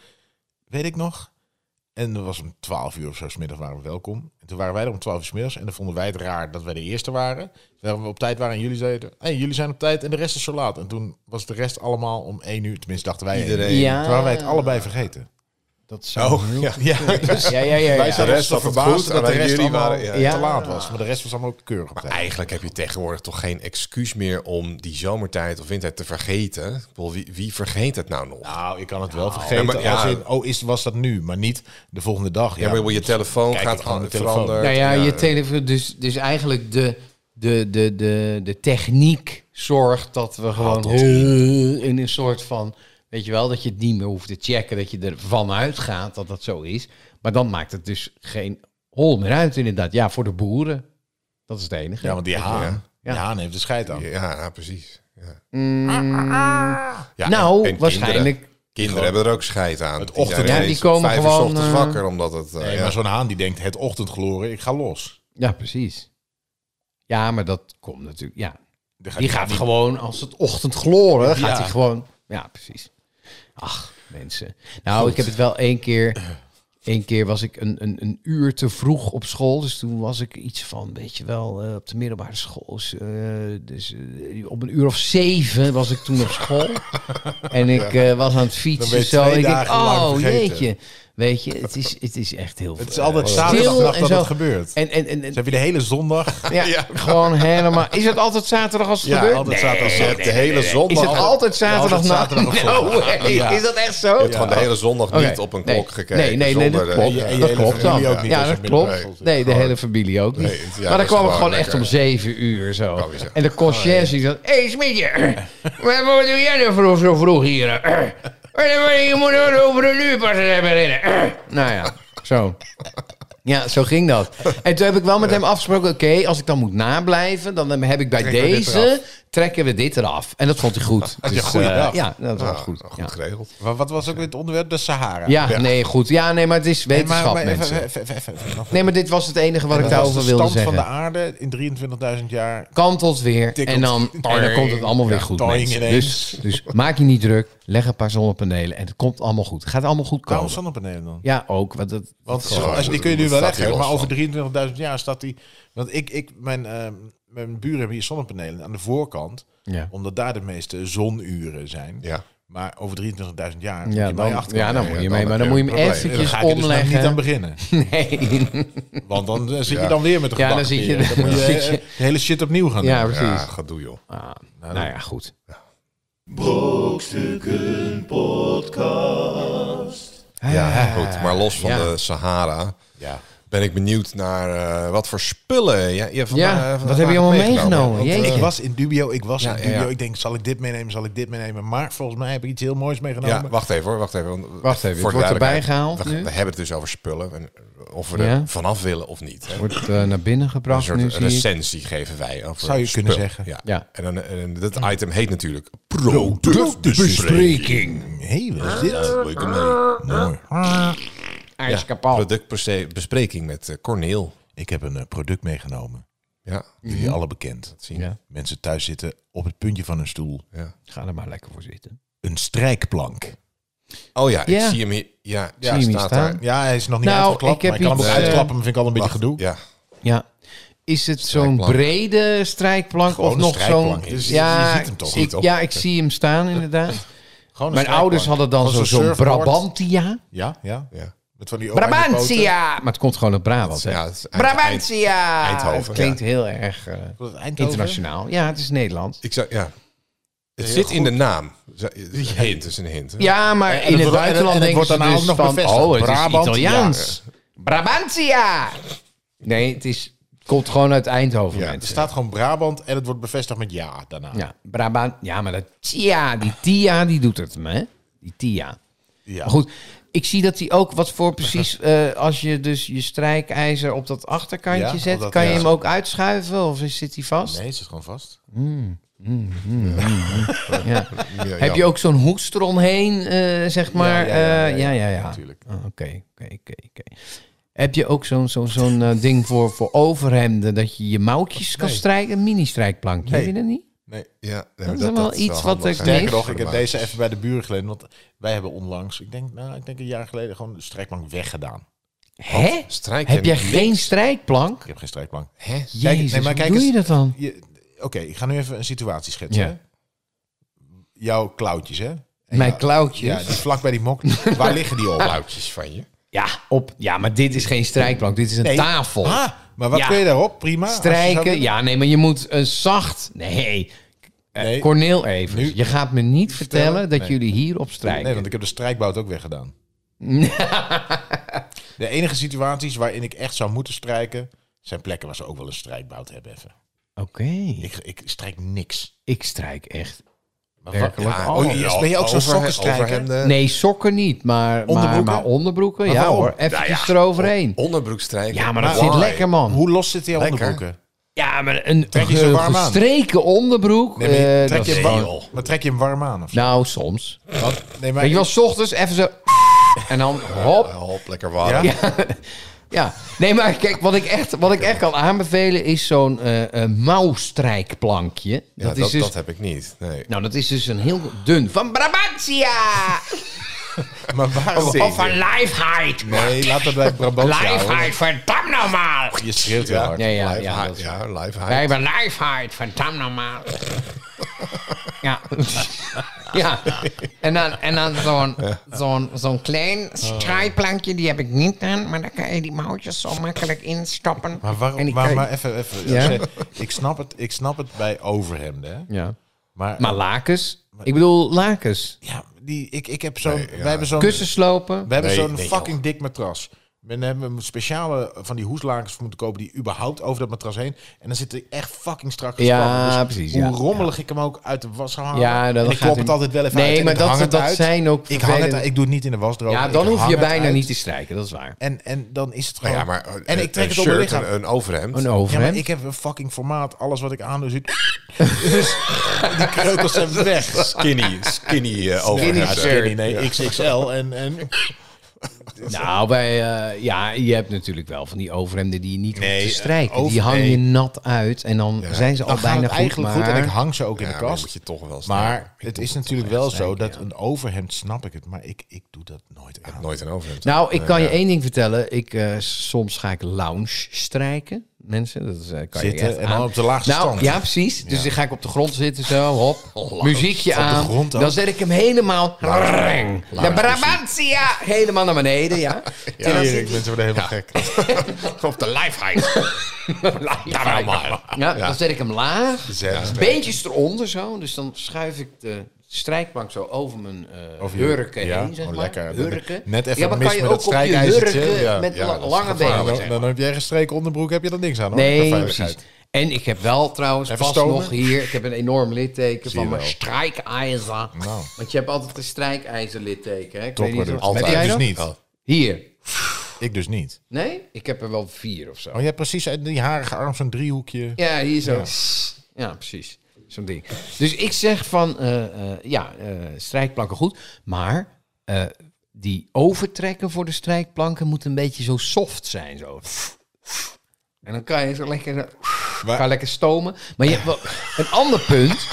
Weet ik nog. En dat was om 12 uur of zo, 's middag waren we welkom. En toen waren wij er om 12 uur 's middags. En dan vonden wij het raar dat wij de eerste waren. Terwijl we op tijd waren en jullie zeiden... Hey, jullie zijn op tijd en de rest is zo laat. En toen was de rest allemaal om 1 uur. Tenminste, dachten wij Iedereen. 1 uur. Ja. Toen waren wij het allebei vergeten. Dat zou Oh, heel- ja. Ja, dus Ja, ja, ja. ja. wij zaten goed, dat de rest jullie allemaal waren- ja. te laat was. Maar de rest was allemaal ook keurig Maar eigenlijk heb je tegenwoordig toch geen excuus meer om die zomertijd of wintertijd te vergeten. Ik bedoel, wie, wie vergeet het nou nog? Nou, ik kan het wel vergeten. Ja, maar ja. als in, oh, is, was dat nu? Maar niet de volgende dag. ja, maar je telefoon Kijk gaat gewoon de telefoon. veranderen. Nou ja, je telefoon. Dus, dus eigenlijk de, de, de, de, de techniek zorgt dat we gewoon in een soort van. Weet je wel, dat je het niet meer hoeft te checken, dat je ervan uitgaat dat dat zo is. Maar dan maakt het dus geen hol meer uit, inderdaad. Ja, voor de boeren. Dat is het enige. Ja, want die haan, Ja. die haan heeft de scheid aan. Ja, ja, precies. Ja. Mm, Ja, nou, en- en waarschijnlijk. Kinderen, kinderen hebben er ook scheid aan. Het ochtend- Ja, die komen vijf gewoon, ochtends eh, wakker, omdat het... eh, Nee, ja. maar zo'n haan die denkt, het ochtendgloren, ik ga los. Ja, precies. Ja, maar dat komt natuurlijk. Ja, Die Die gaat gewoon, als het ochtend gloren, gaat hij gewoon... Ja, precies. Ach, mensen. Nou, ik heb het wel één keer... Eén keer was ik een, een, een uur te vroeg op school. Dus toen was ik iets van, weet je wel, eh, op de middelbare school. Dus, eh, dus eh, op een uur of zeven was ik toen op school. en ik was aan het fietsen zo. Ik denk, oh jeetje. Weet je, het is, het is echt heel Het is altijd en dat het gebeurt. En, en, en, en Dus heb je de hele zondag... ja, gewoon helemaal. Is het altijd zaterdag als het Ja, gebeurt? altijd zaterdag. Je hebt de hele zondag... Is het altijd zaterdag altijd zaterdag No. Is dat echt zo? Je hebt gewoon de hele zondag niet op een Nee. klok gekeken. Nee, nee, nee, dat klopt. eh, en je dat klopt dan. ook niet ja, dat klopt. Nee, de hele familie ook niet. Nee, maar dan kwam ik gewoon echt om zeven uur zo. Oh. En de conciërge die. Hé, hey, Smitje. wat, doe jij nou vroeg, zo vroeg hier? Eh, Je moet er over een uur pas hebben. Nou ja, zo. Ja, zo ging dat. En toen heb ik wel met hem afgesproken... Oké, als ik dan moet nablijven... dan heb ik bij deze... trekken we dit eraf. En dat vond hij goed. Dus, goeie eh, dag. ja, dat was goed. goed Ja. geregeld. Wat, wat was ook weer het onderwerp? De Sahara. Ja, nee, goed. Ja, nee, maar het is Nee, wetenschap, maar- maar even- mensen. even- even- even- even nog- Nee, maar dit was het enige wat ik Dat was daarover de wilde stand zeggen. van de aarde in 23.000 jaar. Kantelt weer Tikkelt. en dan, en dan komt het allemaal weer Ja, goed. Dus, dus maak je niet druk. Leg een paar zonnepanelen en het komt allemaal goed. Het gaat allemaal goed Waarom komen. zonnepanelen dan? Ja, ook. Want het, Want als, die kun je nu wel leggen, maar over van. 23.000 jaar staat die... Want ik, ik, mijn, ehm, mijn buren hebben hier zonnepanelen aan de voorkant, ja. omdat daar de meeste zonuren zijn. Ja. Maar over 23.000 jaar moet Ja, dan, ja, dan moet je dan mee. Maar je dan moet je een hem probleem. Dan eventjes ga je dus nog omleggen. niet aan beginnen. Nee. Want dan eh, zit je Ja. dan weer met de Ja, dan zit je-. Dan moet dan eh, de hele shit opnieuw gaan Ja, doen. precies. Ja, ga doe joh. Ah, nou ja, goed. Brokstukken Podcast. Ja, goed. Maar los van ja. de Sahara Ja. Ben ik benieuwd naar eh, wat voor spullen ja, je vandaag, Ja, vandaag wat heb je allemaal meegenomen? Eh, Ik was in dubio, ik was Ja, in dubio. ja. Ik denk, zal ik dit meenemen, zal ik dit meenemen? Maar volgens mij heb ik iets heel moois meegenomen. ja, wacht even hoor, wacht even. want- Wacht even, voor het de wordt erbij gehaald We, nu? we hebben het dus over spullen en of we Ja. er vanaf willen of niet. Hè. Wordt eh, naar binnen Een gebracht soort nu, recensie geven wij over Zou je spul. kunnen zeggen. Ja. Ja. En, dan, en dit item heet natuurlijk Productbespreking. Hé, wat is dit? Mee. Mooi. Ja, productbespreking met eh, Corneel. Ik heb een eh, product meegenomen. Ja, Jullie alle bekend. zien. Ja, Mensen thuis zitten op het puntje van een stoel. Ja. ga er maar lekker voor zitten. Een strijkplank. Oh ja, ik Ja. zie hem hier. Ja, Zie je hem hier staat staan? daar. Ja, hij is nog niet Nou, uitgeklapt. ik heb maar ik kan hem iets, ook eh, uitklappen, maar vind ik al een beetje gedoe. Ja, Ja. Is het zo'n brede strijkplank Gewoon of nog zo'n... Dus ja, je ziet hem toch? Ik, ja, ik zie hem staan inderdaad. Mijn ouders hadden dan zo'n. Brabantia. Ja, ja. ja. Met van die. Brabantia! Maar het komt gewoon uit Brabant, hè? Ja, het is eind- Brabantia! Eind- Eindhoven, Het klinkt heel erg eh, internationaal. Ja, het is Nederlands. Ik zou, ja. Het zit in de naam. Hint is een hint. hè? Ja, maar En- en in het buitenland wordt ze daarna dus ook nog van... bevestigd. Oh, het Brabant, is Italiaans. Brabantia! Nee, het is, komt gewoon uit Eindhoven, Ja, Er staat gewoon Brabant en het wordt bevestigd met ja daarna. Ja, Brabant. Ja, maar dat Tia, die Tia, die doet het me, hè? Die Tia. Ja. Maar goed, ik zie dat hij ook wat voor precies... eh, als je dus je strijkijzer op dat achterkantje Ja, zet... dat- kan je hem ook uitschuiven of zit hij vast? Nee, het zit gewoon vast. Ja. Ja, Heb je ook zo'n hoest eromheen, eh, zeg maar? Ja, ja, ja, Eh, ja, ja, ja. ja. natuurlijk. Ah, Oké, oké, oké. Heb je ook zo'n zo'n zo'n ding voor, voor overhemden dat je je mouwtjes kan Nee. strijken? Een mini-strijkplankje, Nee. heb je dat niet? Nee. Ja, nee, Dat is wel iets wat ik. Sterker nog, ik heb de deze even bij de buren geleden. Want wij hebben onlangs, ik denk, nou, ik denk een jaar geleden, gewoon de strijkplank weggedaan. Hè? Heb je jij geen strijkplank? Ik heb geen strijkplank. Hè? Jezus, nee, maar hoe kijk doe eens- je dat dan? Oké, ik ga nu even een situatie schetsen. Ja. Jouw klauwtjes, hè? En Mijn jou- klauwtjes? Ja, die vlak bij die mok. Waar liggen die op? Klauwtjes van je. Ja, op, ja, maar dit is geen strijkplank, dit is een Nee. tafel. Ah, maar wat Ja. kun je daarop? Prima. Strijken, ja, nee, maar je moet een zacht... Nee, Eh, Nee. Corneel even. Nu- Je gaat me niet vertellen dat Nee. jullie hierop strijken. Nee, want ik heb de strijkbout ook weggedaan. de enige situaties waarin ik echt zou moeten strijken... zijn plekken waar ze ook wel een strijkbout hebben even. Oké, Ik, ik strijk niks. ik strijk echt werkelijk Ja, alles. oh, ja. ben je ook zo'n sokkenstrijker? overhemden. Nee, sokken niet, maar maar, Onderbroeken? maar onderbroeken. Maar ja waarom? hoor, eventjes Nou ja, eroverheen. Onderbroek strijken. Ja, maar dat zit lekker, man. Hoe los zit die onderbroeken? Ja, maar een Trek je warm aan? gestreken onderbroek. Nee, maar je- eh, trek dat je warm, maar trek je hem warm aan of zo? Nou, soms. Want- nee, maar Weet je wel, 's ochtends even zo... En dan hop. Ja, hop, lekker warm. Ja? Ja, nee, maar kijk, wat ik echt, wat ik echt kan aanbevelen is zo'n eh eh, mouwstrijkplankje. Ja, Dat dat, is dus, dat heb ik niet. Nee. nou, dat is dus een heel dun van Brabantia. Maar waarom? Of van Lifeheid. Nee, laat dat bij Brabant Lifeheid, verdam normaal. Je schreeuwt heel hard. Ja, ja, live ja. dat ja. Wij hebben Lifeheid, verdam normaal. Ja. ja. En dan, en dan zo'n zo'n zo'n klein strijkplankje, die heb ik niet aan. Maar dan kan je die mouwtjes zo makkelijk instoppen. Maar En waarom? die Maar, kan je- maar even, even. Ja? Ik, snap het, ik snap het bij overhemden. Hè? Ja. Maar, Maar lakens? Ik bedoel lakens. ja, die, ik, ik heb zo'n. Nee, ja. Wij hebben zo'n. Slopen. We hebben Nee, zo'n nee, fucking dik matras. We hebben een speciale van die hoeslakens voor moeten kopen die überhaupt over dat matras heen. En dan zit hij echt fucking strak Ja, gespannen. Dus precies, Hoe ja. rommelig ik hem ook uit de was zou halen. Ja, dan en ik gaat klop het altijd wel even uit. Nee, en maar dat, het dat uit. zijn ook Ik hang het, ik doe het niet in de wasdroger. Ja, dan hoef je bijna uit. niet te strijken, dat is waar. En, en dan is het gewoon... ja, maar en een- ik trek een het op mijn shirt, lichaam. Een, een overhemd. Een Ja, maar overhemd. ik heb een fucking formaat. Alles wat ik aan doe zit... dus die kreukels zijn weg. Skinny, skinny eh, Ja, overhemd. skinny, nee, XXL. En, en Nou, bij, eh, ja, je hebt natuurlijk wel van die overhemden die je niet Nee, hoeft te strijken. over- die hang je nee. nat uit en dan zijn ze al dan bijna goed. eigenlijk maar... goed. En ik hang ze ook in de maar kast. moet je toch wel Maar. Ik het is natuurlijk wel zo dat ja. een overhemd, snap ik het, maar ik, ik doe dat nooit aan. Nooit een overhemd. Nou, ik Nee, kan je ja. één ding vertellen. Ik, eh, soms ga ik lounge strijken. Mensen, dat is, eh, kan je Zitten echt en dan op de laagste Nou, stand. ja, precies. Dus dan ga ik op de grond zitten zo, hop. muziekje Op de aan. grond dan zet ik hem helemaal... De Brabantia! Helemaal naar beneden, ja. En dan Erik, zit- mensen worden helemaal gek. Op de. Ja, maar. Ja, dan zet ik hem laag. Beentjes eronder zo. Dus dan schuif ik de strijkplank zo over mijn eh Over je- hurken ja, heen, zeg oh, maar. Hurken. Net even ja, maar mis kan je met ook dat op je strijkijzertje. hurken Ja, met ja, lange benen. Dan, zeg dan heb jij een streek onderbroek, heb je er niks aan hoor. Nee, precies. En ik heb wel trouwens Even vast stomen? nog hier... Ik heb een enorm litteken van mijn strijkijzer. Nou. Want je hebt altijd een strijkijzer litteken. Hè? Ik weet Topper niet dus. of- Ik jij dus niet. Oh. Hier. Ik dus niet. Nee? Ik heb er wel vier of zo. Oh, je hebt precies uit die harige arm zo'n driehoekje. Ja, hier zo. Ja, precies. Zo'n ding. Dus ik zeg van, eh, eh, ja, eh, strijkplanken goed. Maar die overtrekken voor de strijkplanken moet een beetje zo soft zijn. Zo. En dan kan je zo lekker, kan lekker stomen. Maar je hebt wel een ander punt.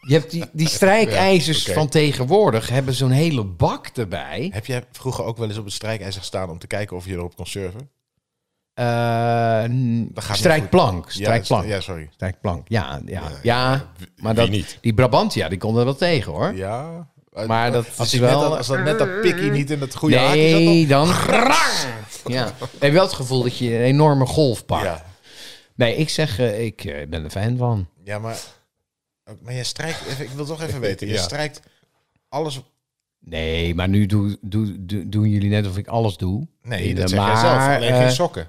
Je hebt die, die strijkijzers van tegenwoordig hebben zo'n hele bak erbij. Heb jij vroeger ook wel eens op een strijkijzer gestaan om te kijken of je erop kon surfen? Eh, niet strijkplank. Strijkplank. Ja, ja, sorry. Strijkplank. Ja, ja, ja. maar wie dat, niet? die Brabantia, die kon er wel tegen hoor. Ja. Maar dat als, is die net wel- dat, als dat net dat pikkie niet in het goede haakje zat. Nee, dan... ja. Ik heb wel het gevoel dat je een enorme golf dan- pakt. Ja. Nee, ik zeg, eh, ik eh, ben er fan van. ja, maar... Maar jij strijkt... Even, ik wil toch even weten. Je Ja. strijkt alles... Nee, maar nu doe, doe, doe- doen jullie net of ik alles doe. Nee, Eh, dat zeg jij zelf. Alleen eh, geen sokken.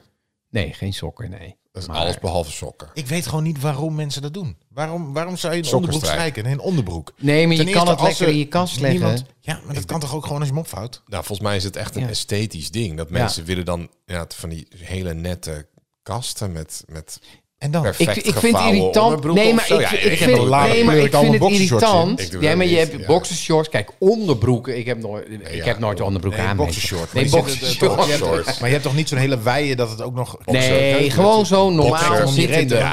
Nee, geen sokken, nee. Dat is Maar- alles behalve sokken. Ik weet gewoon niet waarom mensen dat doen. Waarom, waarom zou je een Sokken onderbroek strijken. Nee, een onderbroek. Nee, maar Ten je kan het als lekker er in je kast leggen. Niemand, ja, maar dat kan toch ook gewoon als je hem opvouwt? Nou, volgens mij is het echt een Ja. esthetisch ding. Dat mensen willen dan ja, van die hele nette kasten met, met En dan? Perfect Ik, ik vind het irritant. Nee, maar ik, Ja, ik, ik heb vind, nee, maar ik vind het boxershorts irritant. Ja, maar je hebt ja. boxershorts. Kijk, onderbroeken. Ik heb nooit, ik ja, heb nooit een onderbroek Nee, aan. boxershort. Nee, boxershorts. Shorts. Maar je hebt toch niet zo'n hele wijde dat het ook nog... Nee, gewoon zo normaal Boxer. zittende.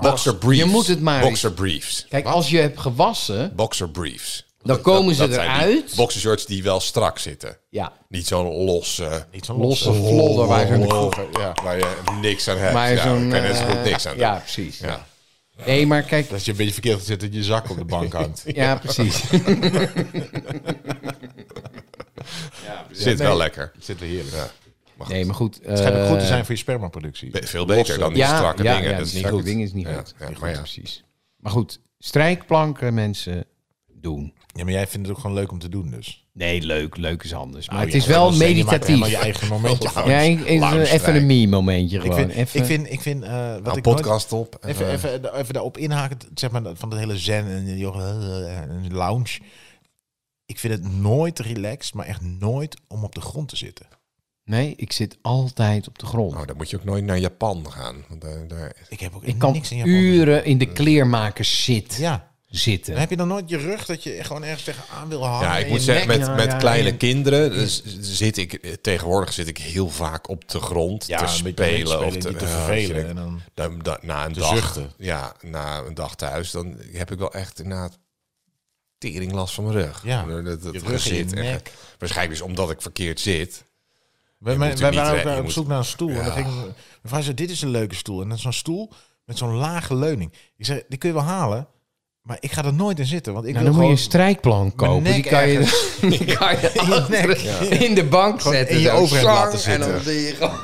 Boxer briefs. Je moet het maar Boxer briefs. Kijk, als je hebt gewassen, Boxer briefs. Dan komen ze zijn die eruit. Boxershorts die wel strak zitten. Ja, Niet zo'n los, eh, Niet zo'n losse losse... vlodder waar zo'n... Ja. waar je niks aan hebt. Maar ja, zo'n... daar kan je net zo goed niks aan. Ja, precies. Ja. Nee, maar kijk... Dat je een beetje verkeerd zit dat je zak op de bank hangt. Ja, precies. Zit wel lekker. Zit er heerlijk. Ja. Maar Nee, maar goed. Het schijnt ook goed te eh, zijn voor je spermaproductie. be- veel beter dan die ja, strakke ja, dingen. ja, dat is niet strakke goed. dingen is niet Ja, goed. ja, Niet maar goed, ja. precies. Maar goed, strijkplanken mensen doen. Ja, maar jij vindt het ook gewoon leuk om te doen dus. Nee, leuk. Leuk is anders. Maar het is ja, wel dat je meditatief. helemaal je eigen momentje. Ja, ik- ik- even een me-momentje Ik gewoon. vind, even, ik vind, ik vind eh, wat Nou, ik podcast op. even, even, even daarop inhaken, zeg maar, van het hele zen en en lounge. Ik vind het nooit relaxed, maar echt nooit om op de grond te zitten. Nee, ik zit altijd op de grond. Nou, dan moet je ook nooit naar Japan gaan. Want daar, daar, Ik heb ook ik kan niks in Japan. uren in de kleermakers zit Ja, dan zitten. heb je dan nooit je rug dat je gewoon ergens tegenaan wil hangen. ja, ik moet zeggen, nek- met, ja, met ja, kleine ja. kinderen dus zit ik tegenwoordig zit ik heel vaak op de grond Ja, te spelen spelen, of te, vervelen. En dan, Dan, dan- na een Te dag, zuchten. ja, na een dag thuis, dan heb ik wel echt inderdaad tering last van mijn rug. Ja, dat, dat, je dat rug echt. nek. Waarschijnlijk dus omdat ik verkeerd zit. wij, wij, waren ook op moet- zoek naar een stoel. En dan ging mijn vrouw zei, dit is een leuke stoel. En dan zo'n stoel met zo'n lage leuning. Ik zei, die kun je wel halen, maar ik ga er nooit in zitten. Want ik Nou, wil dan moet je een mijn kopen. Die kan je, die kan je in je nek. in de bank Gewoon zetten. in je zo. overhemd laten zitten. En dan zie je gewoon...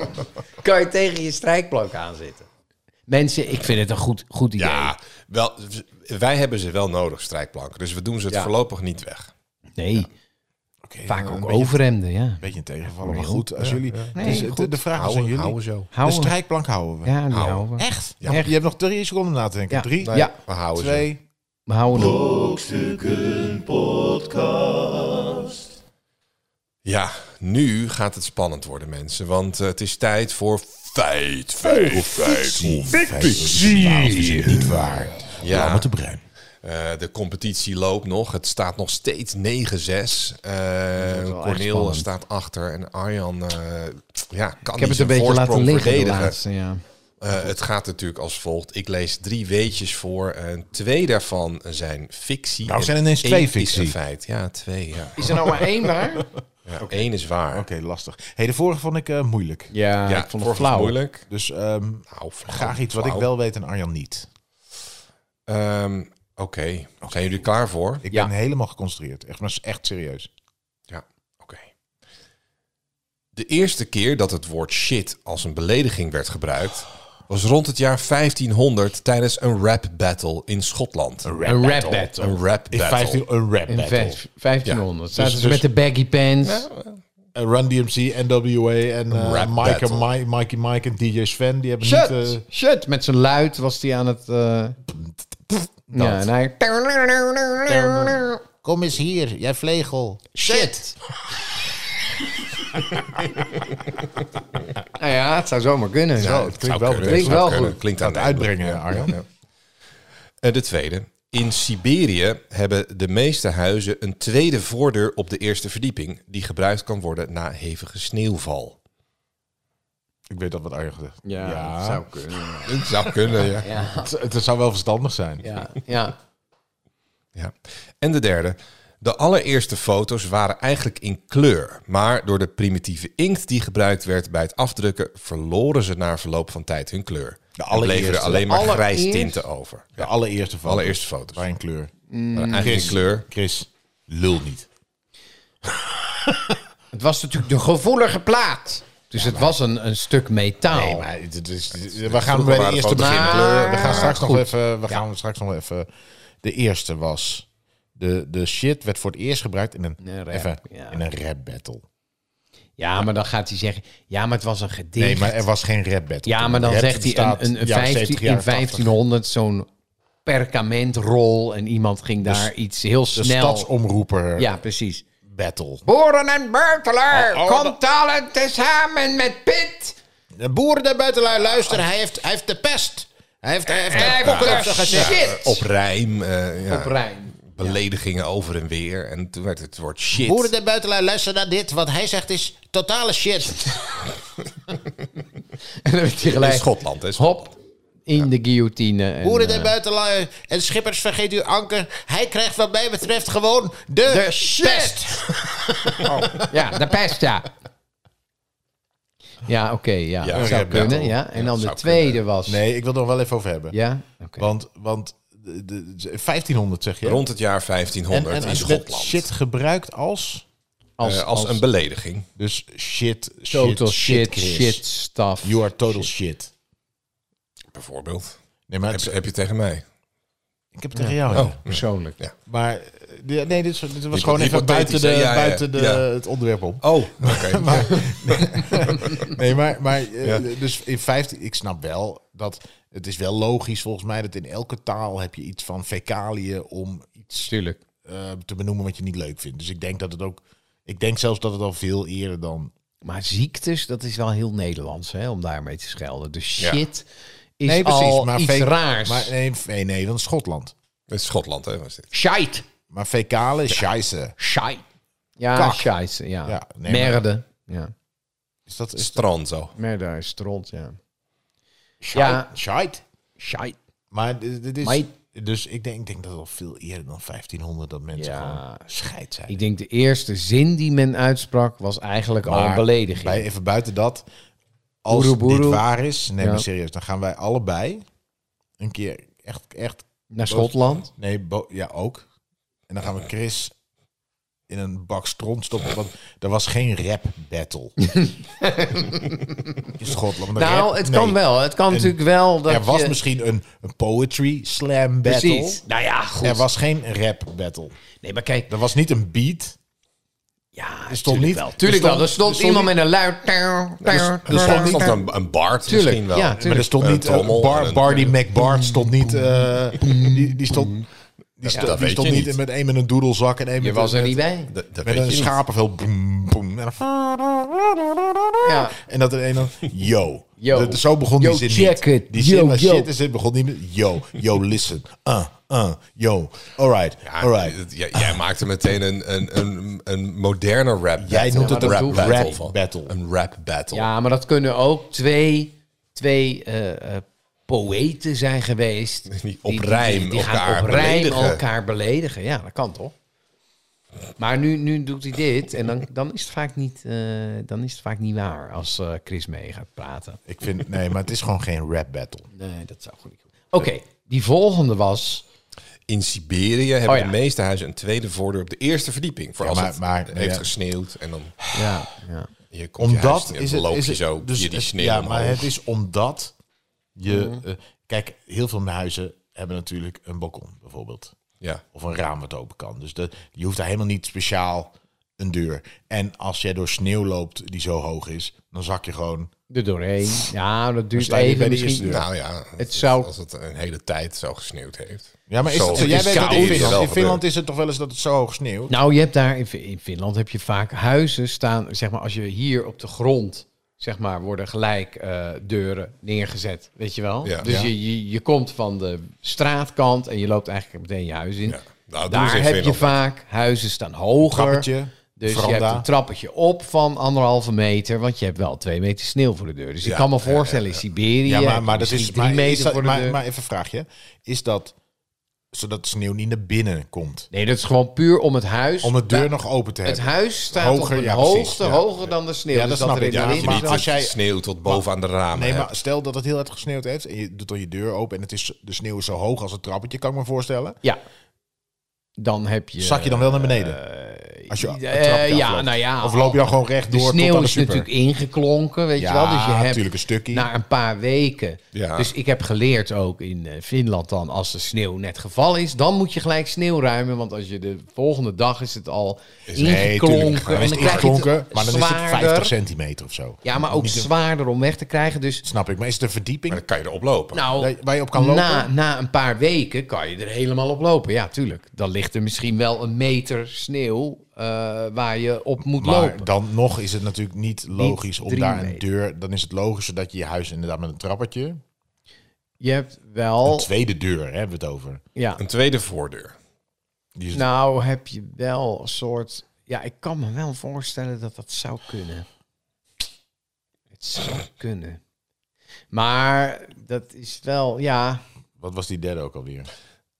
kan je tegen je strijkplank aanzitten. Mensen, ik vind het een goed, goed idee. Ja, wel, wij hebben ze wel nodig, strijkplanken. Dus we doen ze het Ja. voorlopig niet weg. Nee, Oké, vaak een ook beetje- overhemden, ja. Een beetje een tegenvallen, maar goed. Als jullie, Nee, dus de- goed. de vraag is aan Houden, jullie. houden zo. De strijkplank houden we. Ja, die Houden. houden we. Echt? Ja. Je hebt nog drie seconden na te denken. Ja. Drie, Nee, we houden ze. twee. We houden hem. Ja, nu gaat het spannend worden, mensen. Want eh, het is tijd voor feit, feit, feit. Fictie. Niet waar. Ja. met de bruin. Eh, de competitie loopt nog. Het staat nog steeds 9-6. Eh spannend. staat achter en Arjan eh, ja, kan Ik heb niet het een zijn beetje laten voorsprong liggen de verdedigen. laatste, ja. Eh, het gaat natuurlijk als volgt. Ik lees drie weetjes voor. En twee daarvan zijn fictie. Nou, zijn ineens één twee is fictie. een feit. Ja, twee. Ja. Is er nou maar één waar? Ja, Eén is waar. Oké, lastig. Hey, de vorige vond ik eh, moeilijk. Ja, ja, ik vond het flauw. moeilijk. Dus ehm, Nou, flauw, graag iets wat ik wel weet en Arjan niet. Ehm, Oké, zijn jullie klaar voor? Ik Ja. ben helemaal geconcentreerd. Echt, maar echt serieus. Ja, oké. De eerste keer dat het woord shit als een belediging werd gebruikt, was rond het jaar 1500 tijdens een rap battle in Schotland. Een rap battle. Een rap In battle. 15, een rap In battle. vijf- 1500. Ja. Zaten Dus- ze met de baggy pants. Eh, Run DMC, NWA en eh, rap Mike, en Mikey Mike en DJ Sven. Die hebben Shut! niet... eh, Shut! Met zijn luid was hij aan het... ja. Kom eens hier, jij vlegel. Shit! nou ja, het zou zomaar kunnen. Ja, Zo, het klinkt wel kunnen, Klinkt wel kunnen. goed. Klinkt Aan het uitbrengen, Arjan. Eh, de tweede. In Siberië hebben de meeste huizen een tweede voordeur op de eerste verdieping, die gebruikt kan worden na hevige sneeuwval. Ik weet dat wat Arjan gezegd. Ja, dat zou kunnen. Het zou kunnen, ja. Ja, Het, het zou wel verstandig zijn. ja, ja. Ja. En de derde. De allereerste foto's waren eigenlijk in kleur, maar door de primitieve inkt die gebruikt werd bij het afdrukken, verloren ze na verloop van tijd hun kleur. De er allereerste. alleen maar grijs tinten over. De allereerste foto. Allereerste foto's. Waar in kleur. Maar eigenlijk in kleur. Chris, lul niet. Het was natuurlijk de gevoelige plaat. Dus het was een, een stuk metaal. Nee, maar het is, we gaan bij de eerste beginnen. kleur. We gaan straks nog even. We gaan straks nog even. De eerste was. De, de shit werd voor het eerst gebruikt in een, Een rap, even, in een rap battle. Ja, maar dan gaat hij zeggen... Ja, maar het was een gedicht. Nee, maar er was geen rap battle. Ja, maar dan Rap zegt hij een, een, een jaren 15, 70, in jaren 80. 1500 zo'n perkamentrol en iemand ging daar iets heel De snel... stadsomroeper Ja, precies. Battle. Boeren en Beurtelaar, Oh, oh, komt allen tezamen met Pit. De boeren daar buiten luisteren, hij heeft, hij heeft de pest. Hij heeft, hij heeft, Hij de heeft pokken de op shit. Rijm. eh, ja, Op Rijn. Beledigingen over en weer. En toen werd het woord shit. Boeren daar buiten luisteren naar dit. Wat hij zegt is totale shit. En dan werd hij in gelijk, Schotland. Hè? hop, in de guillotine. En, Boeren daar eh, buiten lui- en schippers vergeet uw anker. Hij krijgt wat mij betreft gewoon de, De pest. Ja, de pest, ja. Ja, oké, ja. Ja, dat zou ja, kunnen, ja. ja. En Ja, dan de tweede kunnen. was... Nee, ik wil er nog wel even over hebben. Ja? Oké. Want, want de, de- 1500 zeg je? Rond het jaar 1500 en, en in het Schotland. shit gebruikt als... Als, Eh, als, een belediging. Dus shit, shit, total shit, Chris. shit, stuff. You are total shit. Bijvoorbeeld. Nee, maar Heb, het- heb je tegen mij? ik heb het tegen jou. Oh. Persoonlijk. Ja. Maar eh, nee, dit, is- dit was Hypo- gewoon even buiten, de? Ja, ja, buiten de, ja. het onderwerp om. Oh, oké. Nee, maar, maar eh, Ja. dus in 15, ik snap wel dat het is wel logisch volgens mij dat in elke taal heb je iets van fecaliën om iets Tuurlijk. eh, te benoemen wat je niet leuk vindt. Dus ik denk dat het ook, ik denk zelfs dat het al veel eerder dan. Maar ziektes, dat is wel heel Nederlands, hè, om daarmee te schelden. Dus Ja. shit is al iets fe- raars. Maar nee, nee, nee, is Schotland. Het is Schotland, hè? Was dit. Shite. Maar fecale is scheisse. Shite. Ja, Kak. scheisse, ja. Ja, nee, maar- Merde. Ja. Is dat is Strand zo. Merde is stront, ja. Shite. Ja. Shite. Shite. Maar dit, dit is. Maar- dus ik denk, ik denk dat het al veel eerder dan 1500 dat mensen Ja. gewoon scheid zijn. Ik denk de eerste zin die men uitsprak was eigenlijk al een Maar belediging. Bij, even buiten dat. Als Boeroe, boeroe. dit waar is, nee, Ja. maar serieus, dan gaan wij allebei een keer echt, echt. Naar Schotland. Nee, ja ook. En dan gaan we Chris in een bak stront stoppen, want er was geen rap battle in Schotland. Nou, rap- het nee. kan wel. Het kan natuurlijk wel dat Er was je... misschien een, een poetry slam battle. Precies. Nou ja, goed. Er was geen rap battle. Nee, maar kijk. Er was niet een beat. Ja, Er stond tuurlijk niet- wel. er Tuurlijk stond- wel. Er stond er stond iemand niet- met een luid... Er stond, stond een, een Bart Tuurlijk, misschien wel. ja, Maar er tuurlijk. stond niet... uh, Bar, Barney McBart stond niet... eh, die, die stond, die stond, dat die weet stond je niet niet. met één met een doedelzak en één Je met, was er met, niet bij. Dat, dat met een je schapenvel. Boem, boem, en, dan- Ja. en dat er een dan... Yo. Yo. Dat- zo begon Yo, die zin check niet. it. Die zin Yo, was shit en zin begon niet met... Yo, yo, listen. Uh, uh, yo. Alright, Ja, alright. jij, maakte meteen een, een, een, een moderne rap battle. Jij noemt het een rap rap battle. battle. Een rap battle. Ja, maar dat kunnen ook twee, twee eh, eh, poëten zijn geweest. Die op rijm die gaan elkaar op rijm beledigen. elkaar beledigen. Ja, dat kan toch? Maar nu, nu doet hij dit en dan, dan, is het vaak niet, eh, dan is het vaak niet waar als eh, Chris mee gaat praten. Ik vind... Nee, maar het is gewoon geen rap battle. Nee, dat zou goed niet kunnen. Oké, die volgende was... In Siberië hebben Oh ja. de meeste huizen een tweede voordeur op de eerste verdieping. Voor Ja, als maar- het maar- heeft ja. gesneeuwd en dan Ja, ja. je komt je Omdat en is het, loop is je het zo dus die het- sneeuw Ja, maar het is omdat je... Mhm. eh, kijk, heel veel huizen hebben natuurlijk een balkon bijvoorbeeld. Ja. Of een raam wat open kan. Dus de, je hoeft daar helemaal niet speciaal een deur. En als jij door sneeuw loopt die zo hoog is, dan zak je gewoon... Er doorheen. Ja, dat duurt even misschien. Nou ja, Het zou- als het een hele tijd zo gesneeuwd heeft. Ja, maar is Zo, het, het jij weet dat in Finland, in Finland is het toch wel eens dat het zo hoog sneeuwt? Nou, je hebt daar in, in Finland heb je vaak huizen staan. Zeg maar, als je hier op de grond, zeg maar, worden gelijk eh, deuren neergezet. Weet je wel? Ja. Dus Ja. Je, je, je komt van de straatkant en je loopt eigenlijk meteen je huis in. Ja. Nou, daar heb je vaak huizen staan hoger. Trappetje, dus je hebt een trappetje op van anderhalve meter, want je hebt wel twee meter sneeuw voor de deur. Dus ik kan me voorstellen, in Siberië, Ja, maar, maar, dat is, maar, meter is dat, voor de maar, deur. maar even een vraagje. Is dat zodat de sneeuw niet naar binnen komt? nee, dat is gewoon puur om het huis. Om de deur nog open te Het hebben? huis staat Hoger, op een ja, precies, hoogte ja. hoger dan de sneeuw. Ja, dat dus snap er ik, ja, dat niet maar als jij- sneeuw tot boven aan de ramen Nee, hebt. maar stel dat het heel erg gesneeuwd heeft en je doet dan je deur open en het is, de sneeuw is zo hoog als het trappetje, kan ik me voorstellen. Ja. Dan heb je... Zak je dan wel naar beneden? eh, Als je het eh, ja, nou ja. Of loop je dan gewoon recht De door tot sneeuw aan de is super? natuurlijk ingeklonken, weet Ja, je wel. Dus je hebt natuurlijk een stukje. na een paar weken... Ja. Dus ik heb geleerd ook in eh, Finland dan, als de sneeuw net gevallen is, dan moet je gelijk sneeuw ruimen. Want als je de volgende dag is het al ingeklonken. Dan is het maar dan is het zwaarder. 50 centimeter of zo. Ja, maar ook zwaarder om weg te krijgen. Dus Snap ik. Maar is het een verdieping? Maar dan kan je erop lopen. nou, Waar je- waar je op kan lopen? Na, na een paar weken kan je er helemaal op lopen. Ja, tuurlijk. Dan ligt er misschien wel een meter sneeuw eh, waar je op moet Maar lopen. dan nog is het natuurlijk niet logisch om daar een meter. deur... Dan is het logischer dat je je huis inderdaad met een trappetje... Je hebt wel, Een tweede deur hè, hebben we het over. ja, Een tweede voordeur. Die is nou heb je wel een soort, ja, ik kan me wel voorstellen dat dat zou kunnen. Het zou kunnen. Maar dat is wel, ja, Wat was die derde ook alweer?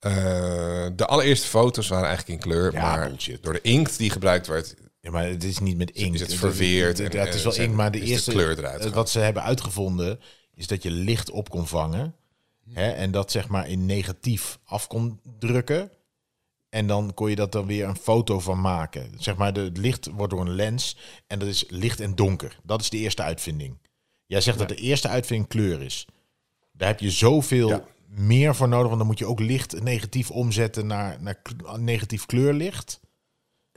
Eh, de allereerste foto's waren eigenlijk in kleur, Ja, maar bullshit. door de inkt die gebruikt werd, Ja, maar het is niet met inkt. Is het verweerd Ja, het is eh, wel inkt, maar de is de eerste kleur eruit. Wat ze hebben uitgevonden is dat je licht op kon vangen. Hè, en dat zeg maar in negatief af kon drukken. En dan kon je dat dan weer een foto van maken. Zeg maar, de, het licht wordt door een lens en dat is licht en donker. Dat is de eerste uitvinding. Jij zegt dat de eerste uitvinding kleur is. Daar heb je zoveel Ja. Meer voor nodig, want dan moet je ook licht negatief omzetten naar, naar negatief kleurlicht.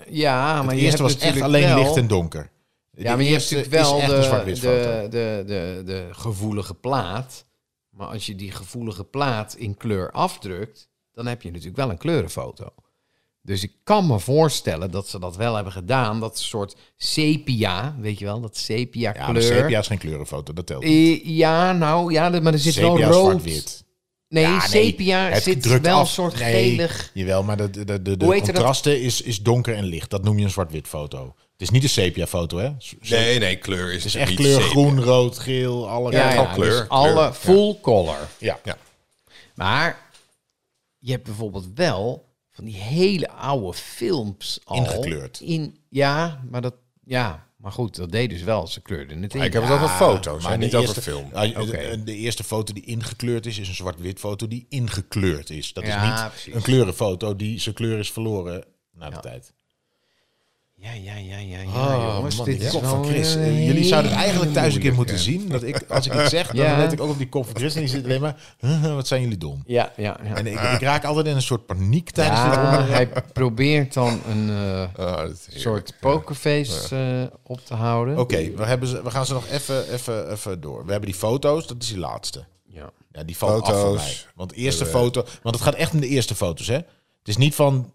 ja, maar het eerste was echt alleen wel- licht en donker. Ja, maar je hebt natuurlijk wel de, de, de, de, de gevoelige plaat. Maar als je die gevoelige plaat in kleur afdrukt, dan heb je natuurlijk wel een kleurenfoto. Dus ik kan me voorstellen dat ze dat wel hebben gedaan. Dat soort sepia, weet je wel, dat sepia Ja, kleur. sepia is geen kleurenfoto, dat telt. Eh, ja, nou ja, maar er zit wel Sepia rood. Nee, Ja, nee, sepia het zit drukt wel af. een soort Nee, gelig. Jawel, maar de, de, de, de dat? contrasten is, is donker en licht. Dat noem je een zwart-wit foto. Het is niet een sepia-foto, hè? S- Nee, nee, kleur is Het is echt niet kleur sepia. groen, rood, geel, alle Ja, kleur, dus kleur, alle ja. full color. Ja. Ja. Maar je hebt bijvoorbeeld wel van die hele oude films al. Ingekleurd. In, ja, maar dat, ja, maar goed, dat deed dus wel. Ze kleurden het in. Ik heb het over foto's, maar niet over film. Ah, de- eerste foto die ingekleurd is, is een zwart-wit foto die ingekleurd is. Dat is niet een kleurenfoto die zijn kleur is verloren na de Ja. tijd. Ja, ja, ja, ja, ja, Oh, jongens. man, dit die is kop van Chris. een Eh, Jullie zouden het eigenlijk thuis een keer moeten zien. Dat ik, als ik iets zeg, dan Ja. let ik ook op die kop van Chris. En die zit alleen maar, "Huh, wat zijn jullie dom. Ja, ja, ja. En ik, ik raak altijd in een soort paniek tijdens dit onderwerp. hij probeert dan een eh, Ah, soort pokerface eh, op te houden. Oké, we, hebben ze- we gaan ze nog even, even, even door. We hebben die foto's, dat is die laatste. Ja. Ja, die valt af van Foto's. mij. Want de eerste foto... Want het gaat echt om de eerste foto's, hè? Het is niet van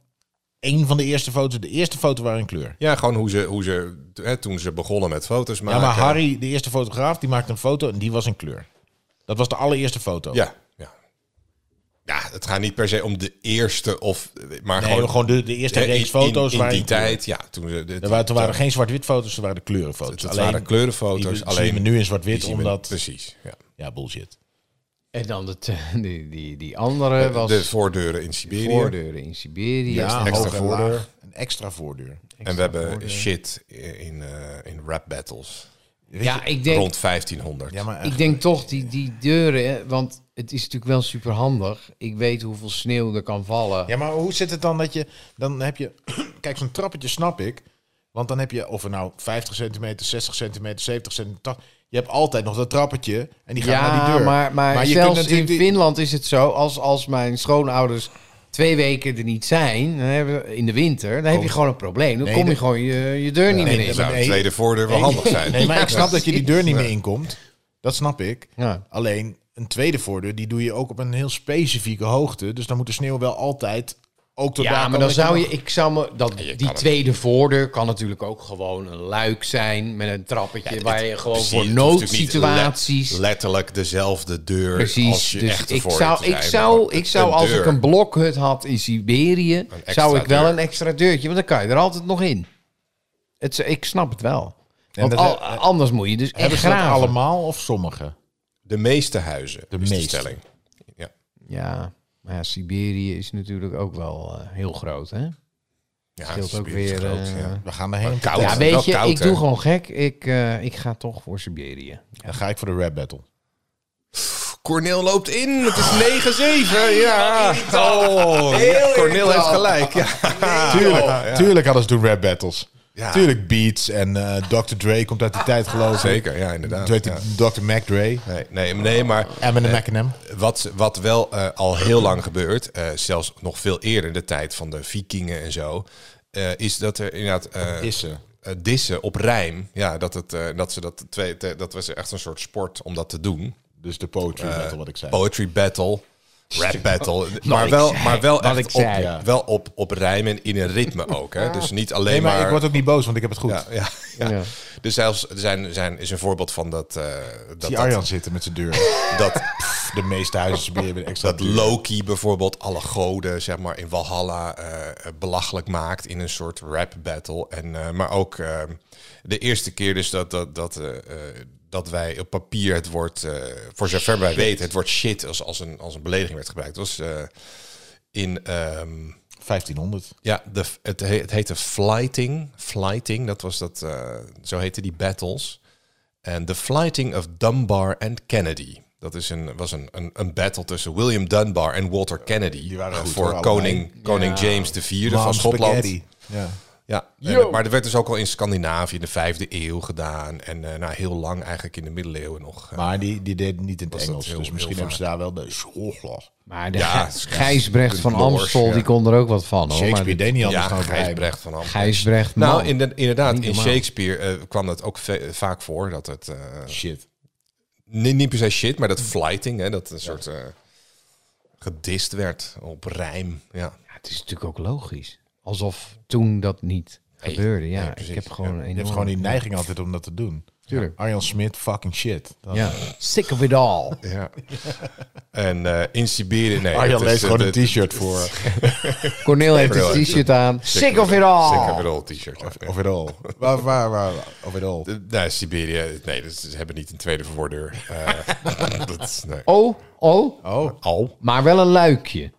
één van de eerste foto's. De eerste foto waren in kleur. Ja, gewoon hoe ze, hoe ze hè, toen ze begonnen met foto's maken. Ja, maar Harry, de eerste fotograaf, die maakte een foto en die was in kleur. Dat was de allereerste foto. Ja, ja. Ja, het gaat niet per se om de eerste of... Maar Nee, gewoon, gewoon de, de eerste hè, reeks foto's in, in die in tijd, ja. Toen, ze- de, Er waren, toen waren er geen zwart-wit foto's, er waren de kleurenfoto's. Het waren kleurenfoto's, die alleen- zien we nu in zwart-wit, omdat... Precies, ja. Ja, bullshit. En dan de, die, die, die andere was De voordeuren in Siberië. voordeuren in Siberië. Ja, extra hoog en voordeur. Een extra voordeur. En we hebben voordeur. shit in, eh, in rap battles. Weet Ja, je- ik denk, Rond 1500. ja, maar ik denk toch die, die deuren, want het is natuurlijk wel super handig. Ik weet hoeveel sneeuw er kan vallen. Ja, maar hoe zit het dan dat je... Dan heb je... Kijk, zo'n trappetje snap ik. Want dan heb je, of er nou 50 centimeter, 60 centimeter, 70 centimeter... Je hebt altijd nog dat trappetje en die gaat naar die deur. maar, maar, je kunt zelfs in die- Finland is het zo, als, als mijn schoonouders twee weken er niet zijn, dan hebben we, in de winter, dan heb je gewoon een probleem. Dan Nee, kom je de- gewoon je, je deur niet nee, meer in. zou een tweede voordeur wel Nee, handig zijn. Nee, maar ik snap dat je die deur niet meer inkomt. Dat snap ik. Ja. Alleen een tweede voordeur, die doe je ook op een heel specifieke hoogte. Dus dan moet de sneeuw wel altijd ook tot daar Ja, maar dan zou je, ik zou me, dat, die het- tweede voordeur kan natuurlijk ook gewoon een luik zijn met een trappetje waar je gewoon Precies, voor noodsituaties. le- letterlijk dezelfde deur Precies, als je dus echte ik zou, ik zou, ik zou als deur. ik een blokhut had in Siberië, zou ik wel deur. een extra deurtje, want dan kan je er altijd nog in. Het, ik snap het wel. Want dat- al- anders moet je dus echt Hebben ze dat graven. allemaal of sommige? De meeste huizen, De meeste. stelling. Ja. Ja, maar ja, Siberië is natuurlijk ook wel eh, heel groot, hè? Ja, Scheelt ook weer, groot, eh, ja. We gaan erheen. koud. Ja, wel weet je, koud, ik hè? doe gewoon gek. Ik, eh, ik ga toch voor Siberië. Dan ga ik voor de rap battle. Cornel loopt in. Het is 9-7. Ja. Oh, ja, Cornel heeft gelijk. Ja. Tuurlijk, ja. tuurlijk hadden ze toen rap battles. Ja. Tuurlijk beats en eh, Dr. Dre komt uit die tijd geloof ik. Zeker, ja, inderdaad. Ja. Dr. Mac Dre. Nee, nee, nee, maar Eminem Eminem. wat, wat wel eh, al heel lang gebeurt, eh, zelfs nog veel eerder in de tijd van de vikingen en zo, eh, is dat er inderdaad eh, Dissen. eh, dissen op rijm. Ja, dat, het, eh, dat ze dat twee, te- dat was echt een soort sport om dat te doen. Dus de poetry battle wat ik zei. Poetry battle. Rap battle. Maar wel, maar wel echt op, ja. wel op, op rijmen in een ritme ook. Hè? Dus niet alleen Nee, maar, maar... ik word ook niet boos, want ik heb het goed. ja, ja, ja. Ja. Dus zelfs zijn, zijn, is een voorbeeld van dat... eh dat, dat, Arjan zitten met zijn deur. dat, De meeste huizen hebben extra dat. Loki bijvoorbeeld alle goden zeg maar, in Valhalla eh, belachelijk maakt in een soort rap battle. En, eh, maar ook eh, de eerste keer dus dat, dat, dat, eh, eh, dat wij op papier het woord, eh, voor zover wij weten, het woord shit als, als, een, als een belediging werd gebruikt. Dat was eh, in... ehm, 1500. ja, de, het, he- het heette flighting. Flighting, dat was dat, eh, zo heette die battles. En the flighting of Dunbar and Kennedy. Dat is een, was een, een, een battle tussen William Dunbar en Walter Kennedy. Die waren voor koning, koning James IV van Schotland. spaghetti. Ja. Ja, en, maar dat werd dus ook al in Scandinavië in de vijfde eeuw gedaan. En eh, nou, heel lang eigenlijk in de middeleeuwen nog. eh, Maar die, die deed niet in het Engels. heel- dus misschien hebben ze daar wel de schoolglas. Maar de Ja, Gij- Gijsbrecht van Amstel, ja. die kon er ook wat van. Hoor. Shakespeare Maar deed niet anders ja, dan. Gijsbrecht van Amstel. Gijsbrecht, man. Nou, in de- inderdaad, Niet in. Shakespeare eh, kwam dat ook vaak voor. Dat het, eh, Shit. niet, niet per se shit, maar dat flighting, hè, dat een soort eh gedist werd op rijm. Ja. Ja, het is natuurlijk ook logisch. Alsof toen dat niet Nee, gebeurde. Ja, nee, ik heb gewoon een Je enorm... hebt gewoon die neiging altijd om dat te doen. Tuurlijk. Arjan Smit, fucking shit. Dat- Ja, sick of it all. ja. En eh, in Siberië, nee. Arjan eh, gewoon een t-shirt voor. Cornel heeft een heeft t-shirt aan. Sick of it all. Sick of it all t-shirt. Of it all. Waar, waar, waar, of it all. De- Nee, Siberië, nee, dus ze hebben niet een tweede voordeur. Eh, dat is, nee. Oh, oh, Oh, Al? maar wel een luikje.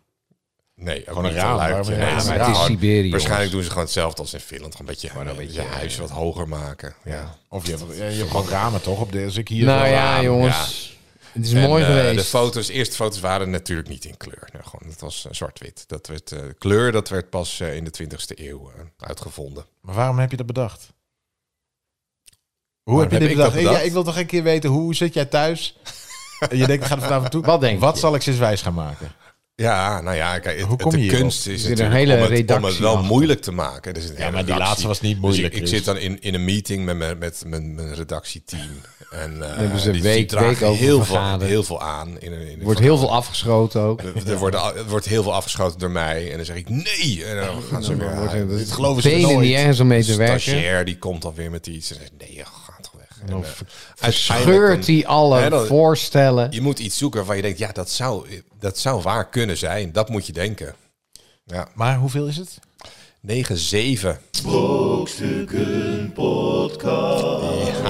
Nee, ook Gewoon een niet raam, Nee, Ja, het maar is het is gewoon- Siberië, Waarschijnlijk doen ze gewoon hetzelfde als in Finland. Gewoon een beetje, een beetje beetje, je huis wat hoger maken. Ja. of je hebt, je hebt gewoon ramen toch? Op de, als ik hier nou ja, raam- jongens. Het is En, mooi eh, geweest. De foto's, de eerste foto's waren natuurlijk niet in kleur. Nou, gewoon, het was eh, zwart-wit. Dat werd, eh, kleur dat werd pas eh, in de 20e eeuw eh, uitgevonden. Maar waarom heb je dat bedacht? Hoe Waarom heb je heb dit ik bedacht? dat bedacht? Ja, ik wil toch een keer weten, hoe zit jij thuis? En je denkt, ik ga er vanavond toe. Wat denk Wat je? zal ik sinds wijs gaan maken? Ja, nou ja, kijk, het, Hoe kom het- je de kunst is een natuurlijk hele om, het, om het redactie wel achter. moeilijk te maken. Dus Ja, maar die laatste was niet moeilijk, ik, zit dan in, in een meeting met mijn, met mijn, mijn redactieteam. En eh, hebben ze een die, week- die dragen week over heel, veel, heel veel aan. In, een- in Er wordt heel veel afgeschoten ook. Er, er wordt, er wordt heel veel afgeschoten door mij. En dan zeg ik nee. En dan gaan ze weer. ja, het- dit geloven ze nooit. niet ergens om mee te werken. stagiair die komt dan weer met iets. En zegt nee, weg. En, eh, uiteindelijk Scheurt hij alle Hè, dan- voorstellen. Je moet iets zoeken waarvan je denkt, ja, dat zou, dat zou waar kunnen zijn. Dat moet je denken. Ja, Maar hoeveel is het? 9-7.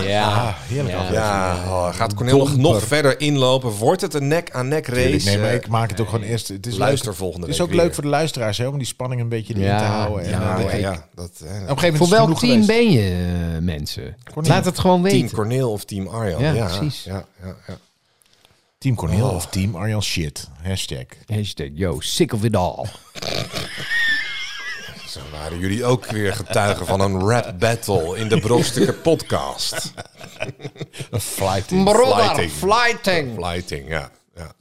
Ja, Ah, heerlijk Ja. oh, gaat Cornel nog, nog verder inlopen? Wordt het een nek-aan-nek race? Nee, maar ik maak het ook gewoon eerst. Het is luister leuk. volgende Het is ook leuk voor de luisteraars, hè, om die spanning een beetje erin Ja, te houden. En, Ja, ja, dat, eh, Op een gegeven moment Voor welk team geweest. ben je, eh, mensen? Cornel. Laat het gewoon Team weten. Cornel of Team Arjan? Ja, Ja, precies. Ja, ja, ja. Team Cornel Oh. of Team Arjan Shit. Hashtag. Hashtag, yo, sick of it all. Zo waren jullie ook weer getuigen van een rap battle in de Brokstukken podcast. Een flighting. Brother, Flighting. flighting. Flighting, ja. ja.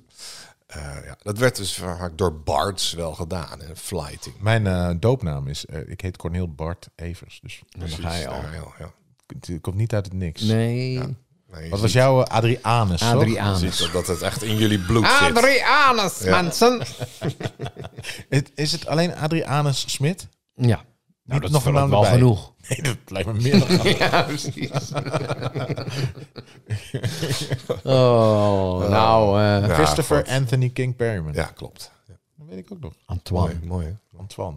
Eh, ja. Dat werd dus vaak door Bards wel gedaan, hè? flighting. Mijn eh, doopnaam is, eh, ik heet Cornel Bart Evers. Dus Dan ga je al. Ja, ja, ja. het, het komt niet uit het niks. Nee. Nee, je Wat was jouw Adrianus, Adrianus. ziet dat, het echt in jullie bloed zit. Adrianus, Ja. mensen. Het- Is het alleen Adrianus Smit? Ja. Nou, Niet dat nog is een wel naam wel erbij. genoeg. Nee, dat lijkt me meer dan Ja, precies. oh, nou, eh, Ja, Christopher goed. Anthony King Perryman. Ja, klopt. Ja, Dat weet ik ook nog. Antoine. mooi, mooi. hè? Antoine.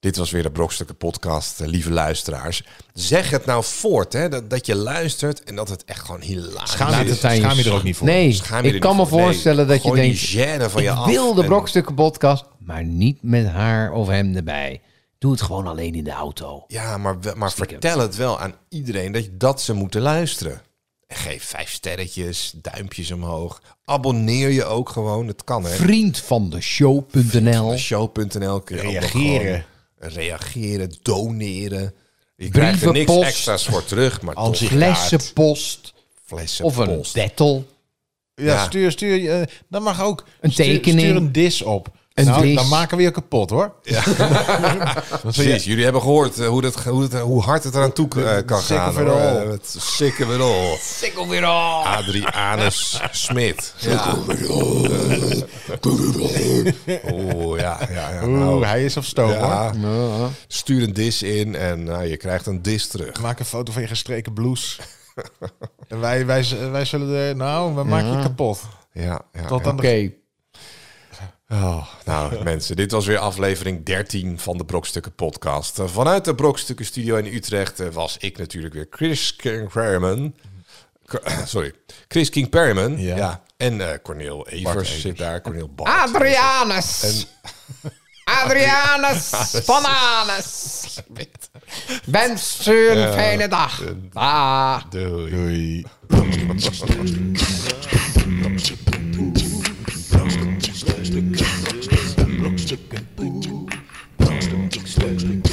Dit was weer de Brokstukken podcast, eh, lieve luisteraars. Zeg het nou voort, hè, dat, dat je luistert en dat het echt gewoon hilarisch Schaam je, schaam je er ook niet voor. Nee, Schaam je er ik kan me voor. Nee, voorstellen dat je gooi denkt... die gêne van je ik af wil de en- Brokstukken podcast, maar niet met haar of hem erbij. Doe het gewoon alleen in de auto. Ja, maar, maar vertel het wel aan iedereen dat, dat ze moeten luisteren. En geef vijf sterretjes, duimpjes omhoog. Abonneer je ook gewoon, het kan hè. Vriend van de show.nl. Show.nl kun je ook nog Reageren. reageren, doneren. Je krijgt er niks extra's voor terug, maar toch. Flessenpost flessen of een post. dettel. Ja, Ja. stuur, stuur. eh, dat mag ook. Een Stuur- tekening. Stuur een dis op. Een Nou, dan maken we je kapot hoor. Precies, jullie hebben gehoord eh, hoe, dat, hoe, het, hoe hard het eraan toe eh, kan Sick gaan. of it hoor. all. Eh, Het sick of it all. Adrianus Smit. Ja. Oeh, ja, ja, ja. Oeh, Nou, hij is op stoom hoor. ja. Stuur een dis in en nou, je krijgt een dis terug. Maak een foto van je gestreken blouse. en wij, wij, wij zullen er... Nou, we maken je kapot. Ja, ja, Tot ja. aan Oké. de... Oh, nou, mensen, dit was weer aflevering 13 van de Brokstukken podcast. Eh, Vanuit de Brokstukken studio in Utrecht eh, was ik natuurlijk weer Chris King Perryman. K- Sorry, Chris King Perryman. Ja. Ja. En eh Cornel Evers, Evers. zit daar. Cornel Bart. Adrianus. Adrianus van Anus. Wens u een fijne dag. Ah. Doei. Doei. Broomstick, broomstick, chicken. broomstick, broomstick, broomstick, chicken.